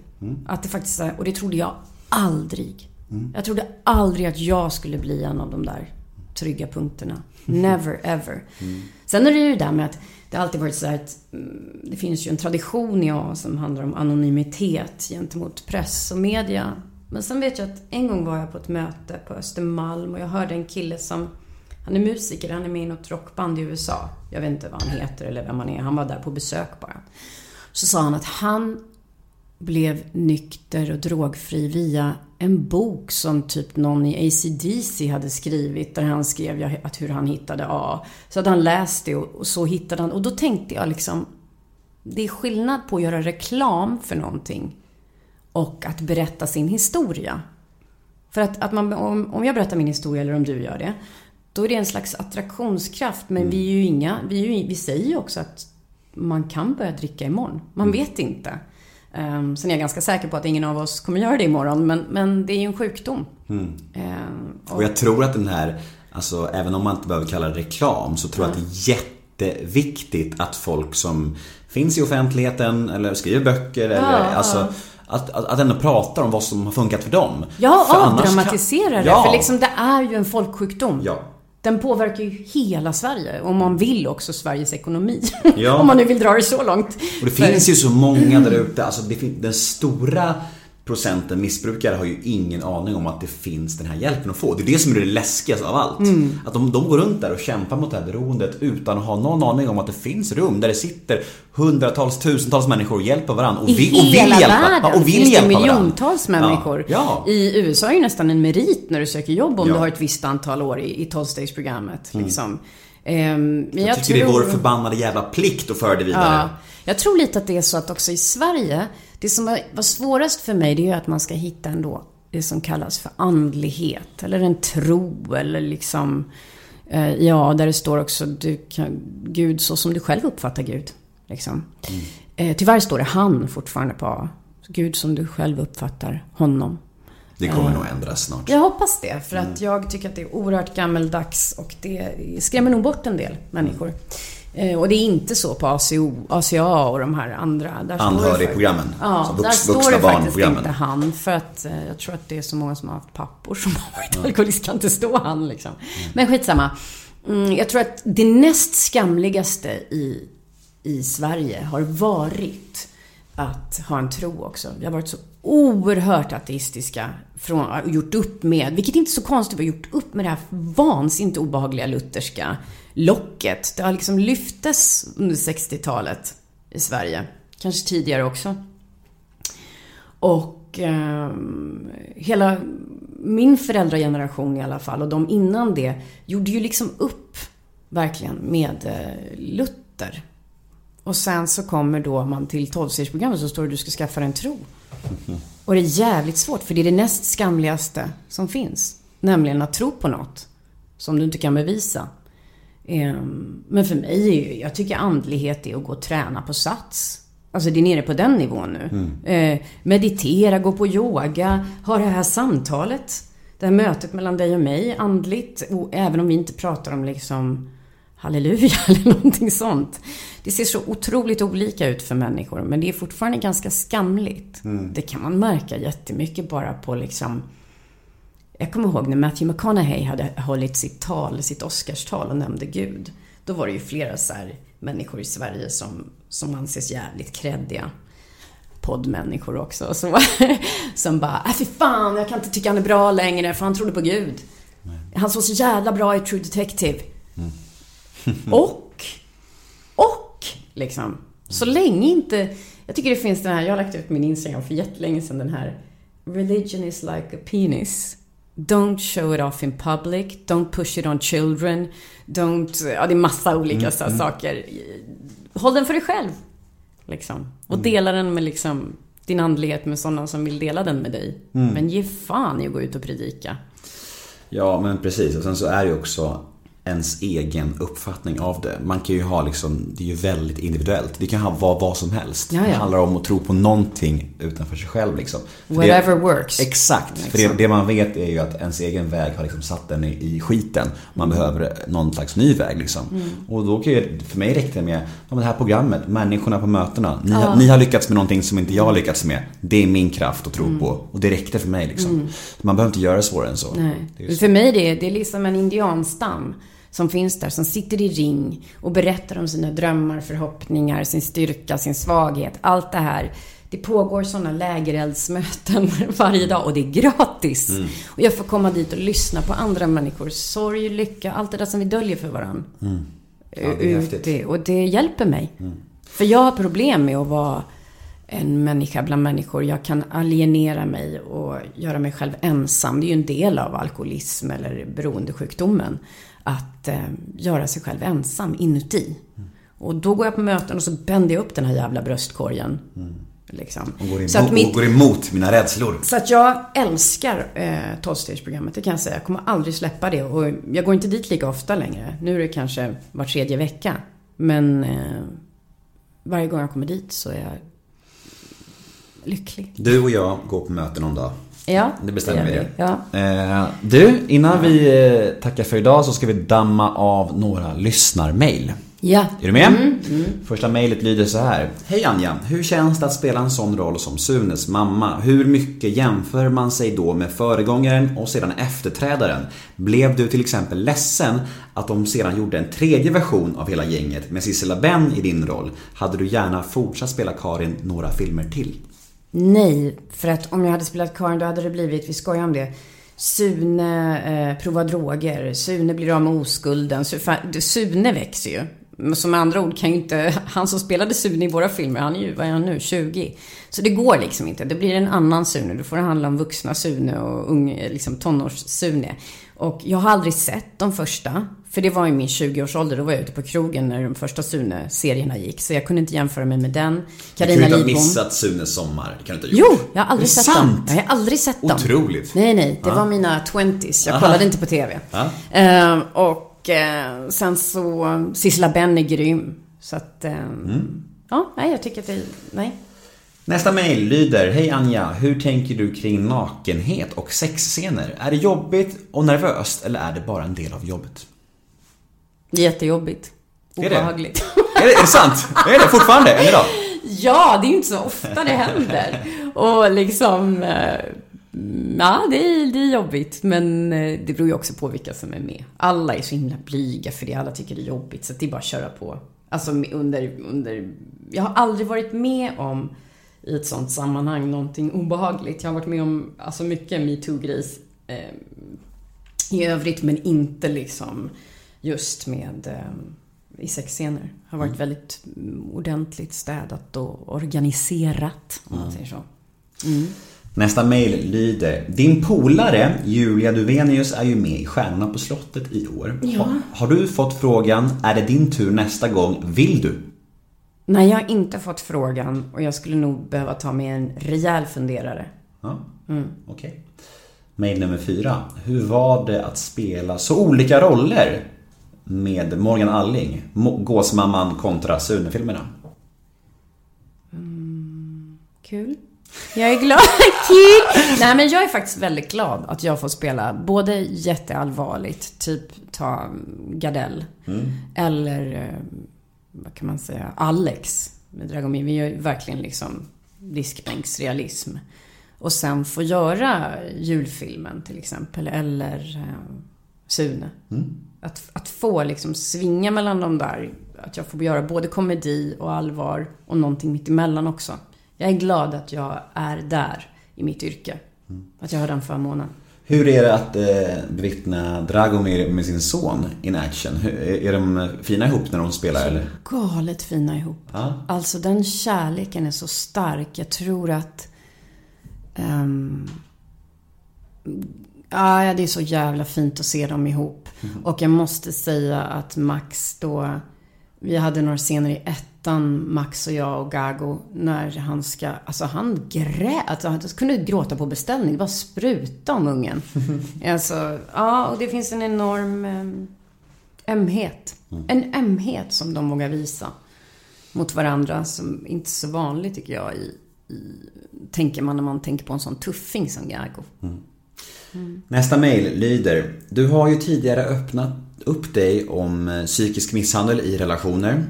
S4: Att det faktiskt är, och det trodde jag aldrig. Jag trodde aldrig att jag skulle bli en av de där trygga punkterna. (laughs) Never ever. Sen är det ju det där med att det har alltid varit så här att mm, det finns ju en tradition i A som handlar om anonymitet gentemot press och media. Men sen vet jag att en gång var jag på ett möte på Östermalm och jag hörde en kille som han är musiker, han är med i något rockband i USA. Jag vet inte vad han heter eller vem han är. Han var där på besök bara. Så sa han att han blev nykter och drogfri via en bok som typ någon i ACDC hade skrivit där han skrev att hur han hittade A. Så hade han läst det och, så hittade han och då tänkte jag liksom det är skillnad på att göra reklam för någonting och att berätta sin historia. För att, att man, om, om jag berättar min historia eller om du gör det, då är det en slags attraktionskraft. Men vi är ju inga, vi, är ju, vi säger ju också att man kan börja dricka imorgon. Man vet inte. Um, sen är jag ganska säker på att ingen av oss kommer göra det imorgon, men, men det är ju en sjukdom. Ehm,
S1: Och jag tror att den här, alltså även om man inte behöver kalla det reklam så tror jag att det är jätteviktigt att folk som finns i offentligheten eller skriver böcker eller alltså att, att, att ändå pratar om vad som har funkat för dem.
S4: Ja,
S1: För
S4: avdramatisera
S1: kan-
S4: det.
S1: Ja.
S4: För liksom det är ju en folksjukdom.
S1: Ja.
S4: Den påverkar ju hela Sverige. Och man vill också Sveriges ekonomi. (laughs)
S1: Ja.
S4: om man nu vill dra det så långt.
S1: Och det finns ju så många där ute, alltså den stora procenten missbrukare har ju ingen aning om att det finns den här hjälpen att få. Det är det som är det läskigaste av allt.
S4: Mm.
S1: Att de, de går runt där och kämpar mot det här beroendet utan att ha någon aning om att det finns rum där det sitter hundratals, tusentals människor och hjälper varandra. Och,
S4: I
S1: vi, och vill
S4: hela
S1: hjälpa.
S4: världen
S1: Ja, och vill
S4: finns det
S1: hjälpa varandra.
S4: miljontals människor.
S1: Ja. ja.
S4: I USA är det nästan en merit när du söker jobb om du har ett visst antal år i, i 12-stegsprogrammet. Liksom. Ehm, men
S1: Jag, tycker det är vår förbannade jävla plikt att föra det vidare.
S4: Ja, jag tror lite att det är så att också i Sverige, det som var, svårast för mig det är att man ska hitta ändå det som kallas för andlighet. Eller en tro eller liksom, eh, ja, där det står också du kan, Gud så som du själv uppfattar Gud. Liksom. Eh, tyvärr står det han fortfarande på A. Gud som du själv uppfattar honom.
S1: Det kommer nog ändras snart.
S4: Jag hoppas det, för att jag tycker att det är oerhört gammeldags och det skrämmer nog bort en del människor. Eh, Och det är inte så på ACO, ACA och de här andra. Där
S1: Anhörigprogrammen.
S4: Ja,
S1: Alltså vux-
S4: där står det faktiskt inte han. För att eh, jag tror att det är så många som har haft pappor som (laughs) har varit alkoholister. kan inte stå han liksom. Men skitsamma. Mm, jag tror att det näst skamligaste i, i Sverige har varit att ha en tro också. Vi har varit så oerhört ateistiska från, gjort upp med, vilket inte är så konstigt, vi har gjort upp med det här vansinnigt obehagliga lutherska locket. Det har liksom lyftes under 60-talet i Sverige. Kanske tidigare också. Och eh, hela min föräldrageneration i alla fall och de innan det gjorde ju liksom upp verkligen med eh, Luther. Och sen så kommer då man till tolvstegsprogrammet så står det att du ska skaffa en tro. Och det är jävligt svårt för det är det näst skamligaste som finns. Nämligen att tro på något som du inte kan bevisa. Ehm, Men för mig är ju, jag tycker andlighet är att gå och träna på sats. Alltså det är nere på den nivån nu. Eh, meditera, gå på yoga, ha det här samtalet. Det här mötet mellan dig och mig, andligt. Och även om vi inte pratar om liksom halleluja (laughs) eller någonting sånt. Det ser så otroligt olika ut för människor. Men det är fortfarande ganska skamligt. Det kan man märka jättemycket bara på liksom jag kommer ihåg när Matthew McConaughey hade hållit sitt tal, sitt Oscarstal och nämnde Gud. Då var det ju flera så här människor i Sverige som, som anses jävligt kreddiga. Poddmänniskor också. Som, (laughs) som bara, äh fy fan, jag kan inte tycka han är bra längre för han trodde på Gud. Han såg så jävla bra i True Detective. (laughs) och, och, liksom. Så länge inte... Jag tycker det finns den här, jag har lagt ut min Instagram för jättelänge sedan den här Religion is like a penis. Don't show it off in public. Don't push it on children. Don't... Ja, det är massa olika så här saker. Håll den för dig själv. Liksom. Och dela den med liksom din andlighet med sådana som vill dela den med dig. Men ge fan i att gå ut och predika.
S1: Ja, men precis. Och sen så är det ju också ens egen uppfattning av det. Man kan ju ha liksom, det är ju väldigt individuellt. Det kan ha vad, vad som helst.
S4: Ja, ja.
S1: Det handlar om att tro på någonting utanför sig själv liksom. För
S4: Whatever
S1: det,
S4: works.
S1: Exakt. För det, det man vet är ju att ens egen väg har liksom satt den i, i skiten. Man behöver någon slags ny väg liksom.
S4: Mm.
S1: Och då kan ju, för mig räcker det med, ja, det här programmet, människorna på mötena. Ni, har- ni har lyckats med någonting som inte jag har lyckats med. Det är min kraft att tro
S4: Mm.
S1: på. Och det räckte för mig liksom. Man behöver inte göra det svårare än så.
S4: Nej. För mig det är det är liksom en indianstam som finns där, som sitter i ring och berättar om sina drömmar, förhoppningar, sin styrka, sin svaghet. Allt det här. Det pågår sådana lägereldsmöten (laughs) varje dag och det är gratis.
S1: Mm.
S4: Och jag får komma dit och lyssna på andra människors sorg, lycka, allt det där som vi döljer för varandra.
S1: Mm. Ja, det är häftigt. Mm.
S4: Och det hjälper mig. För jag har problem med att vara en människa bland människor. Jag kan alienera mig och göra mig själv ensam. Det är ju en del av alkoholism eller beroendesjukdomen. Att eh, göra sig själv ensam inuti. Och då går jag på möten och så bänder jag upp den här jävla bröstkorgen. Liksom.
S1: Och går,
S4: Så att
S1: emot,
S4: mitt-
S1: går emot mina rädslor.
S4: så att jag älskar eh, tolvstegsprogrammet, det kan jag säga. Jag kommer aldrig släppa det. Och jag går inte dit lika ofta längre. Nu är det kanske var tredje vecka. Men eh, varje gång jag kommer dit så är jag lycklig.
S1: Du och jag går på möte någon dag.
S4: Ja,
S1: Det bestämmer vi
S4: gör
S1: det.
S4: Ja.
S1: Eh, du, innan vi eh, tackar för idag så ska vi damma av några lyssnarmail.
S4: ja.
S1: Är du med? Första mejlet lyder så här. Hej Anja, hur känns det att spela en sån roll som Sunes mamma? Hur mycket jämför man sig då med föregångaren och sedan efterträdaren? Blev du till exempel ledsen att de sedan gjorde en tredje version av hela gänget med Sissela Benn i din roll? Hade du gärna fortsatt spela Karin några filmer till?
S4: Nej, för att om jag hade spelat Karin då hade det blivit, vi skojar om det. Sune eh, provar droger, Sune blir av med oskulden. Sune växer ju. Som med andra ord kan ju inte, (laughs) han som spelade Sune i våra filmer, han är ju, vad är han nu, 20. Så det går liksom inte. Det blir en annan Sune. Då får det handla om vuxna Sune och unge, liksom tonårs-Sune. Och jag har aldrig sett de första. För det var i min 20-årsålder. Då var jag ute på krogen när de första Sune-serierna gick. Så jag kunde inte jämföra mig med den.
S1: Du
S4: Carina
S1: kan ju inte ha
S4: Lidbom.
S1: missat Sunes sommar. Det kan du inte ha
S4: Jo,
S1: gjort.
S4: jag har aldrig sett
S1: sant?
S4: dem. Jag har aldrig sett dem.
S1: Otroligt.
S4: Nej, nej. Det
S1: Ja.
S4: var mina 20s. Jag
S1: Aha.
S4: kollade inte på TV.
S1: Ja.
S4: Ehm, och eh, sen så, Sissela Benn är grym. Så att, ehm,
S1: Mm.
S4: ja, nej, jag tycker att det, nej.
S1: Nästa mejl lyder Hej Anja, hur tänker du kring nakenhet och sexscener? Är det jobbigt och nervöst eller är det bara en del av jobbet?
S4: Jättejobbigt.
S1: Är det?
S4: Obehagligt.
S1: Är det, är det sant? Är det fortfarande? Än idag? (laughs)
S4: ja, det är ju inte så ofta det händer. Och liksom, eh, ja, det är, det är jobbigt. Men eh, det beror ju också på vilka som är med. Alla är så himla blyga för det. Alla tycker det är jobbigt. Så det är bara att köra på. Alltså under, under... Jag har aldrig varit med om i ett sånt sammanhang någonting obehagligt. Jag har varit med om alltså mycket metoo-grejs eh, i övrigt men inte liksom just med eh, i sexscener. Har varit väldigt mm, ordentligt städat och organiserat om man säger så.
S1: Nästa mejl lyder Din polare Julia Duvenius är ju med i Stjärnorna på slottet i år.
S4: Ja.
S1: Har, har du fått frågan Är det din tur nästa gång? Vill du?
S4: Nej, jag har inte fått frågan och jag skulle nog behöva ta mig en rejäl funderare.
S1: Ja, okej. Mail nummer fyra. Hur var det att spela så olika roller med Morgan Alling, Gåsmamman kontra Sune-filmerna?
S4: Kul. Jag är glad. Kul! (laughs) Nej, men jag är faktiskt väldigt glad att jag får spela både jätteallvarligt, typ ta Gardell. Eller, eh, vad kan man säga, Alex med Dragomir. Vi ju verkligen liksom diskbänksrealism. Och sen få göra julfilmen till exempel, eller eh, Sune. Att, att få liksom svinga mellan de där. Att jag får göra både komedi och allvar och någonting mitt emellan också. Jag är glad att jag är där i mitt yrke. Att jag har den förmånen.
S1: Hur är det att eh, bevittna Dragomir med sin son in action? Är de fina ihop när de spelar eller?
S4: Galet fina ihop.
S1: Ja.
S4: Alltså den kärleken är så stark. Jag tror att... ehm, ja, det är så jävla fint att se dem ihop. Och jag måste säga att Max då... Vi hade några scener i ettan, Max och jag och Gago, när han ska... Alltså han grät. Alltså, han kunde gråta på beställning. Det bara spruta om ungen. (laughs) alltså, ja, och det finns en enorm ehm, ömhet. En ömhet som de vågar visa mot varandra som inte är så vanligt tycker jag i, i tänker man när man tänker på en sån tuffing som Gago.
S1: Nästa mail lyder. Du har ju tidigare öppnat upp dig om eh, psykisk misshandel i relationer.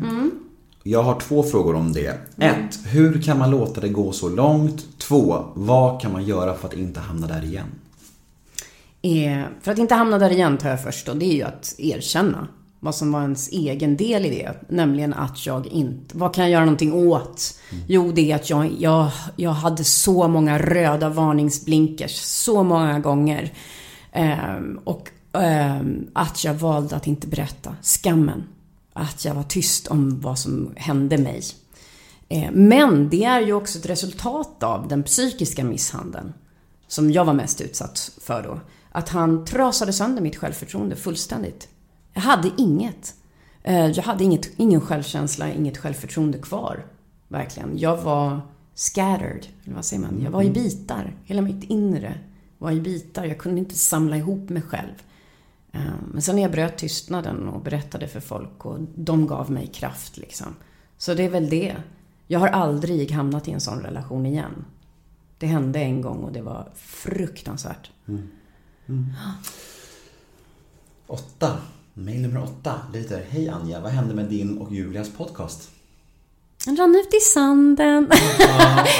S1: Jag har två frågor om det. Ett, Hur kan man låta det gå så långt? Två, Vad kan man göra för att inte hamna där igen?
S4: Eh, för att inte hamna där igen tar jag först då, det är ju att erkänna vad som var ens egen del i det. Nämligen att jag inte, vad kan jag göra någonting åt? Jo, det är att jag, jag, jag hade så många röda varningsblinkers så många gånger. Ehm, och ehm, att jag valde att inte berätta. Skammen. Att jag var tyst om vad som hände mig. Eh, Men det är ju också ett resultat av den psykiska misshandeln som jag var mest utsatt för då. Att han trasade sönder mitt självförtroende fullständigt. Jag hade inget. Eh, Jag hade inget, ingen självkänsla, inget självförtroende kvar. Verkligen. Jag var scattered, eller vad säger man? Jag var i bitar. Hela mitt inre var i bitar. Jag kunde inte samla ihop mig själv. Ehm, men sen när jag bröt tystnaden och berättade för folk och de gav mig kraft liksom. Så det är väl det. Jag har aldrig hamnat i en sån relation igen. Det hände en gång och det var fruktansvärt. Mm. Mm.
S1: Åtta. Mail nummer åtta lyder. Hej Anja, vad hände med din och Julias podcast?
S4: Rann ut i sanden.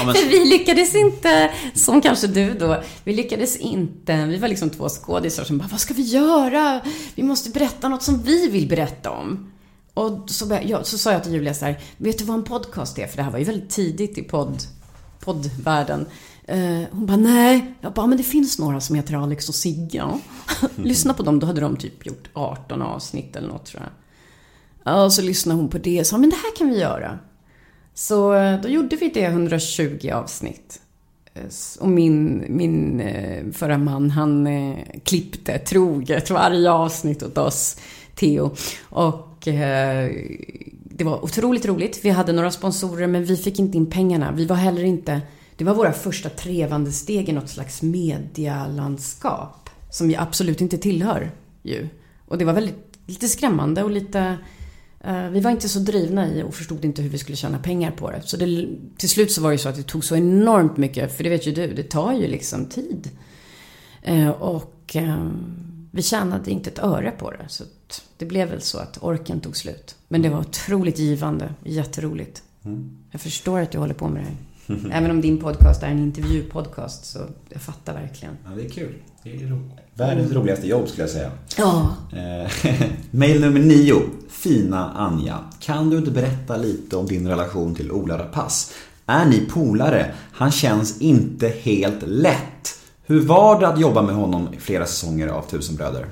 S1: men- (laughs)
S4: För vi lyckades inte, som kanske du då, vi lyckades inte. Vi var liksom två skådisar som bara, vad ska vi göra? Vi måste berätta något som vi vill berätta om. Och så, började, jag, så sa jag till Julia så här, vet du vad en podcast är? För det här var ju väldigt tidigt i podd, poddvärlden. Eh, hon bara, nej. Jag bara, men det finns några som heter Alex och Sigga. (laughs) Lyssna på dem, då hade de typ gjort 18 avsnitt eller något tror jag. Ja, och så lyssnade hon på det och sa, men det här kan vi göra. Så eh, då gjorde vi det 120 avsnitt. Eh, och min, min eh, förra man, han klippte troget varje avsnitt åt oss, Theo. Och det var otroligt roligt. Vi hade några sponsorer men vi fick inte in pengarna. Vi var heller inte... Det var våra första trevande steg i något slags medialandskap. Som vi absolut inte tillhör ju. Och det var väldigt, lite skrämmande och lite... Eh, Vi var inte så drivna i och förstod inte hur vi skulle tjäna pengar på det. Så det, till slut så var det ju så att det tog så enormt mycket, för det vet ju du, det tar ju liksom tid. Eh, Och eh, vi tjänade inte ett öre på det. Så det blev väl så att orken tog slut. Men det var otroligt givande, jätteroligt. Jag förstår att du håller på med det här. (laughs) Även om din podcast är en intervjupodcast så jag fattar verkligen.
S1: Ja, det är kul. Det är världens roligaste jobb skulle jag säga.
S4: Ja.
S1: Eh, (laughs) Mail nummer nio. Fina Anja. Kan du inte berätta lite om din relation till Ola Rapace? Är ni polare? Han känns inte helt lätt. Hur var det att jobba med honom i flera säsonger av Tusenbröder?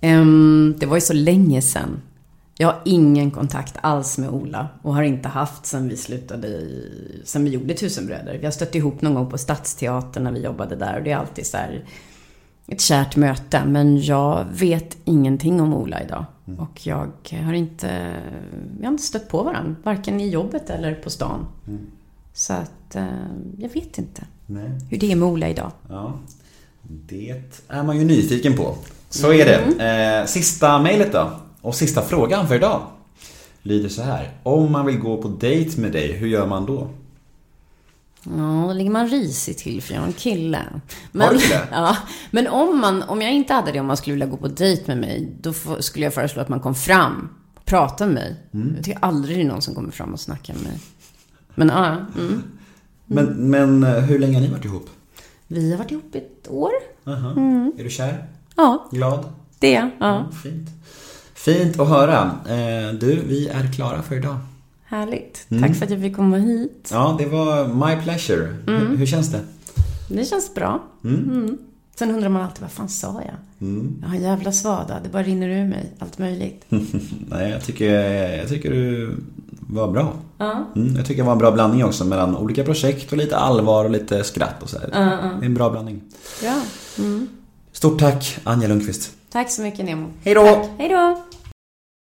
S4: Ehm, det var ju så länge sedan. Jag har ingen kontakt alls med Ola och har inte haft sen vi slutade i, sen vi gjorde Tusenbröder. Vi har stött ihop någon gång på Stadsteatern när vi jobbade där och det är alltid så här ett kärt möte. Men jag vet ingenting om Ola idag. Och jag har inte, vi har inte stött på varandra. Varken i jobbet eller på stan. Så att eh, jag vet inte
S1: Nej.
S4: hur det är med Ola idag.
S1: Ja. Det är man ju nyfiken på. Så är det. Eh, sista mejlet då. Och sista frågan för idag. Lyder så här. Om man vill gå på dejt med dig, hur gör man då?
S4: Ja, då ligger man risigt till för jag har en kille.
S1: Har du det? (laughs)
S4: Ja, men om, man, om jag inte hade det, om man skulle vilja gå på dejt med mig, då skulle jag föreslå att man kom fram och pratade med mig.
S1: Mm.
S4: Jag tycker aldrig det är någon som kommer fram och snackar med mig. Men ja, mm.
S1: Men, men eh, hur länge har ni varit ihop?
S4: vi har varit ihop ett år.
S1: Aha. Är du kär?
S4: Ja,
S1: Glad?
S4: det är jag. Ja,
S1: Fint. Fint att höra. Eh, du, vi är klara för idag.
S4: härligt.
S1: Mm.
S4: Tack för att jag fick komma hit.
S1: Ja, det var my pleasure. Hur, hur känns det?
S4: Det känns bra. Mm. Sen undrar man alltid, vad fan sa jag? Jag har en jävla svada, det bara rinner ur mig. Allt möjligt. (laughs)
S1: Nej, jag tycker, jag tycker du var bra.
S4: Ja.
S1: Mm, jag tycker det var en bra blandning också mellan olika projekt och lite allvar och lite skratt och så här. Det är en bra blandning.
S4: Bra.
S1: Stort tack, Anja Lundqvist.
S4: Tack så mycket Nemo.
S1: Hej då!
S4: Hej då!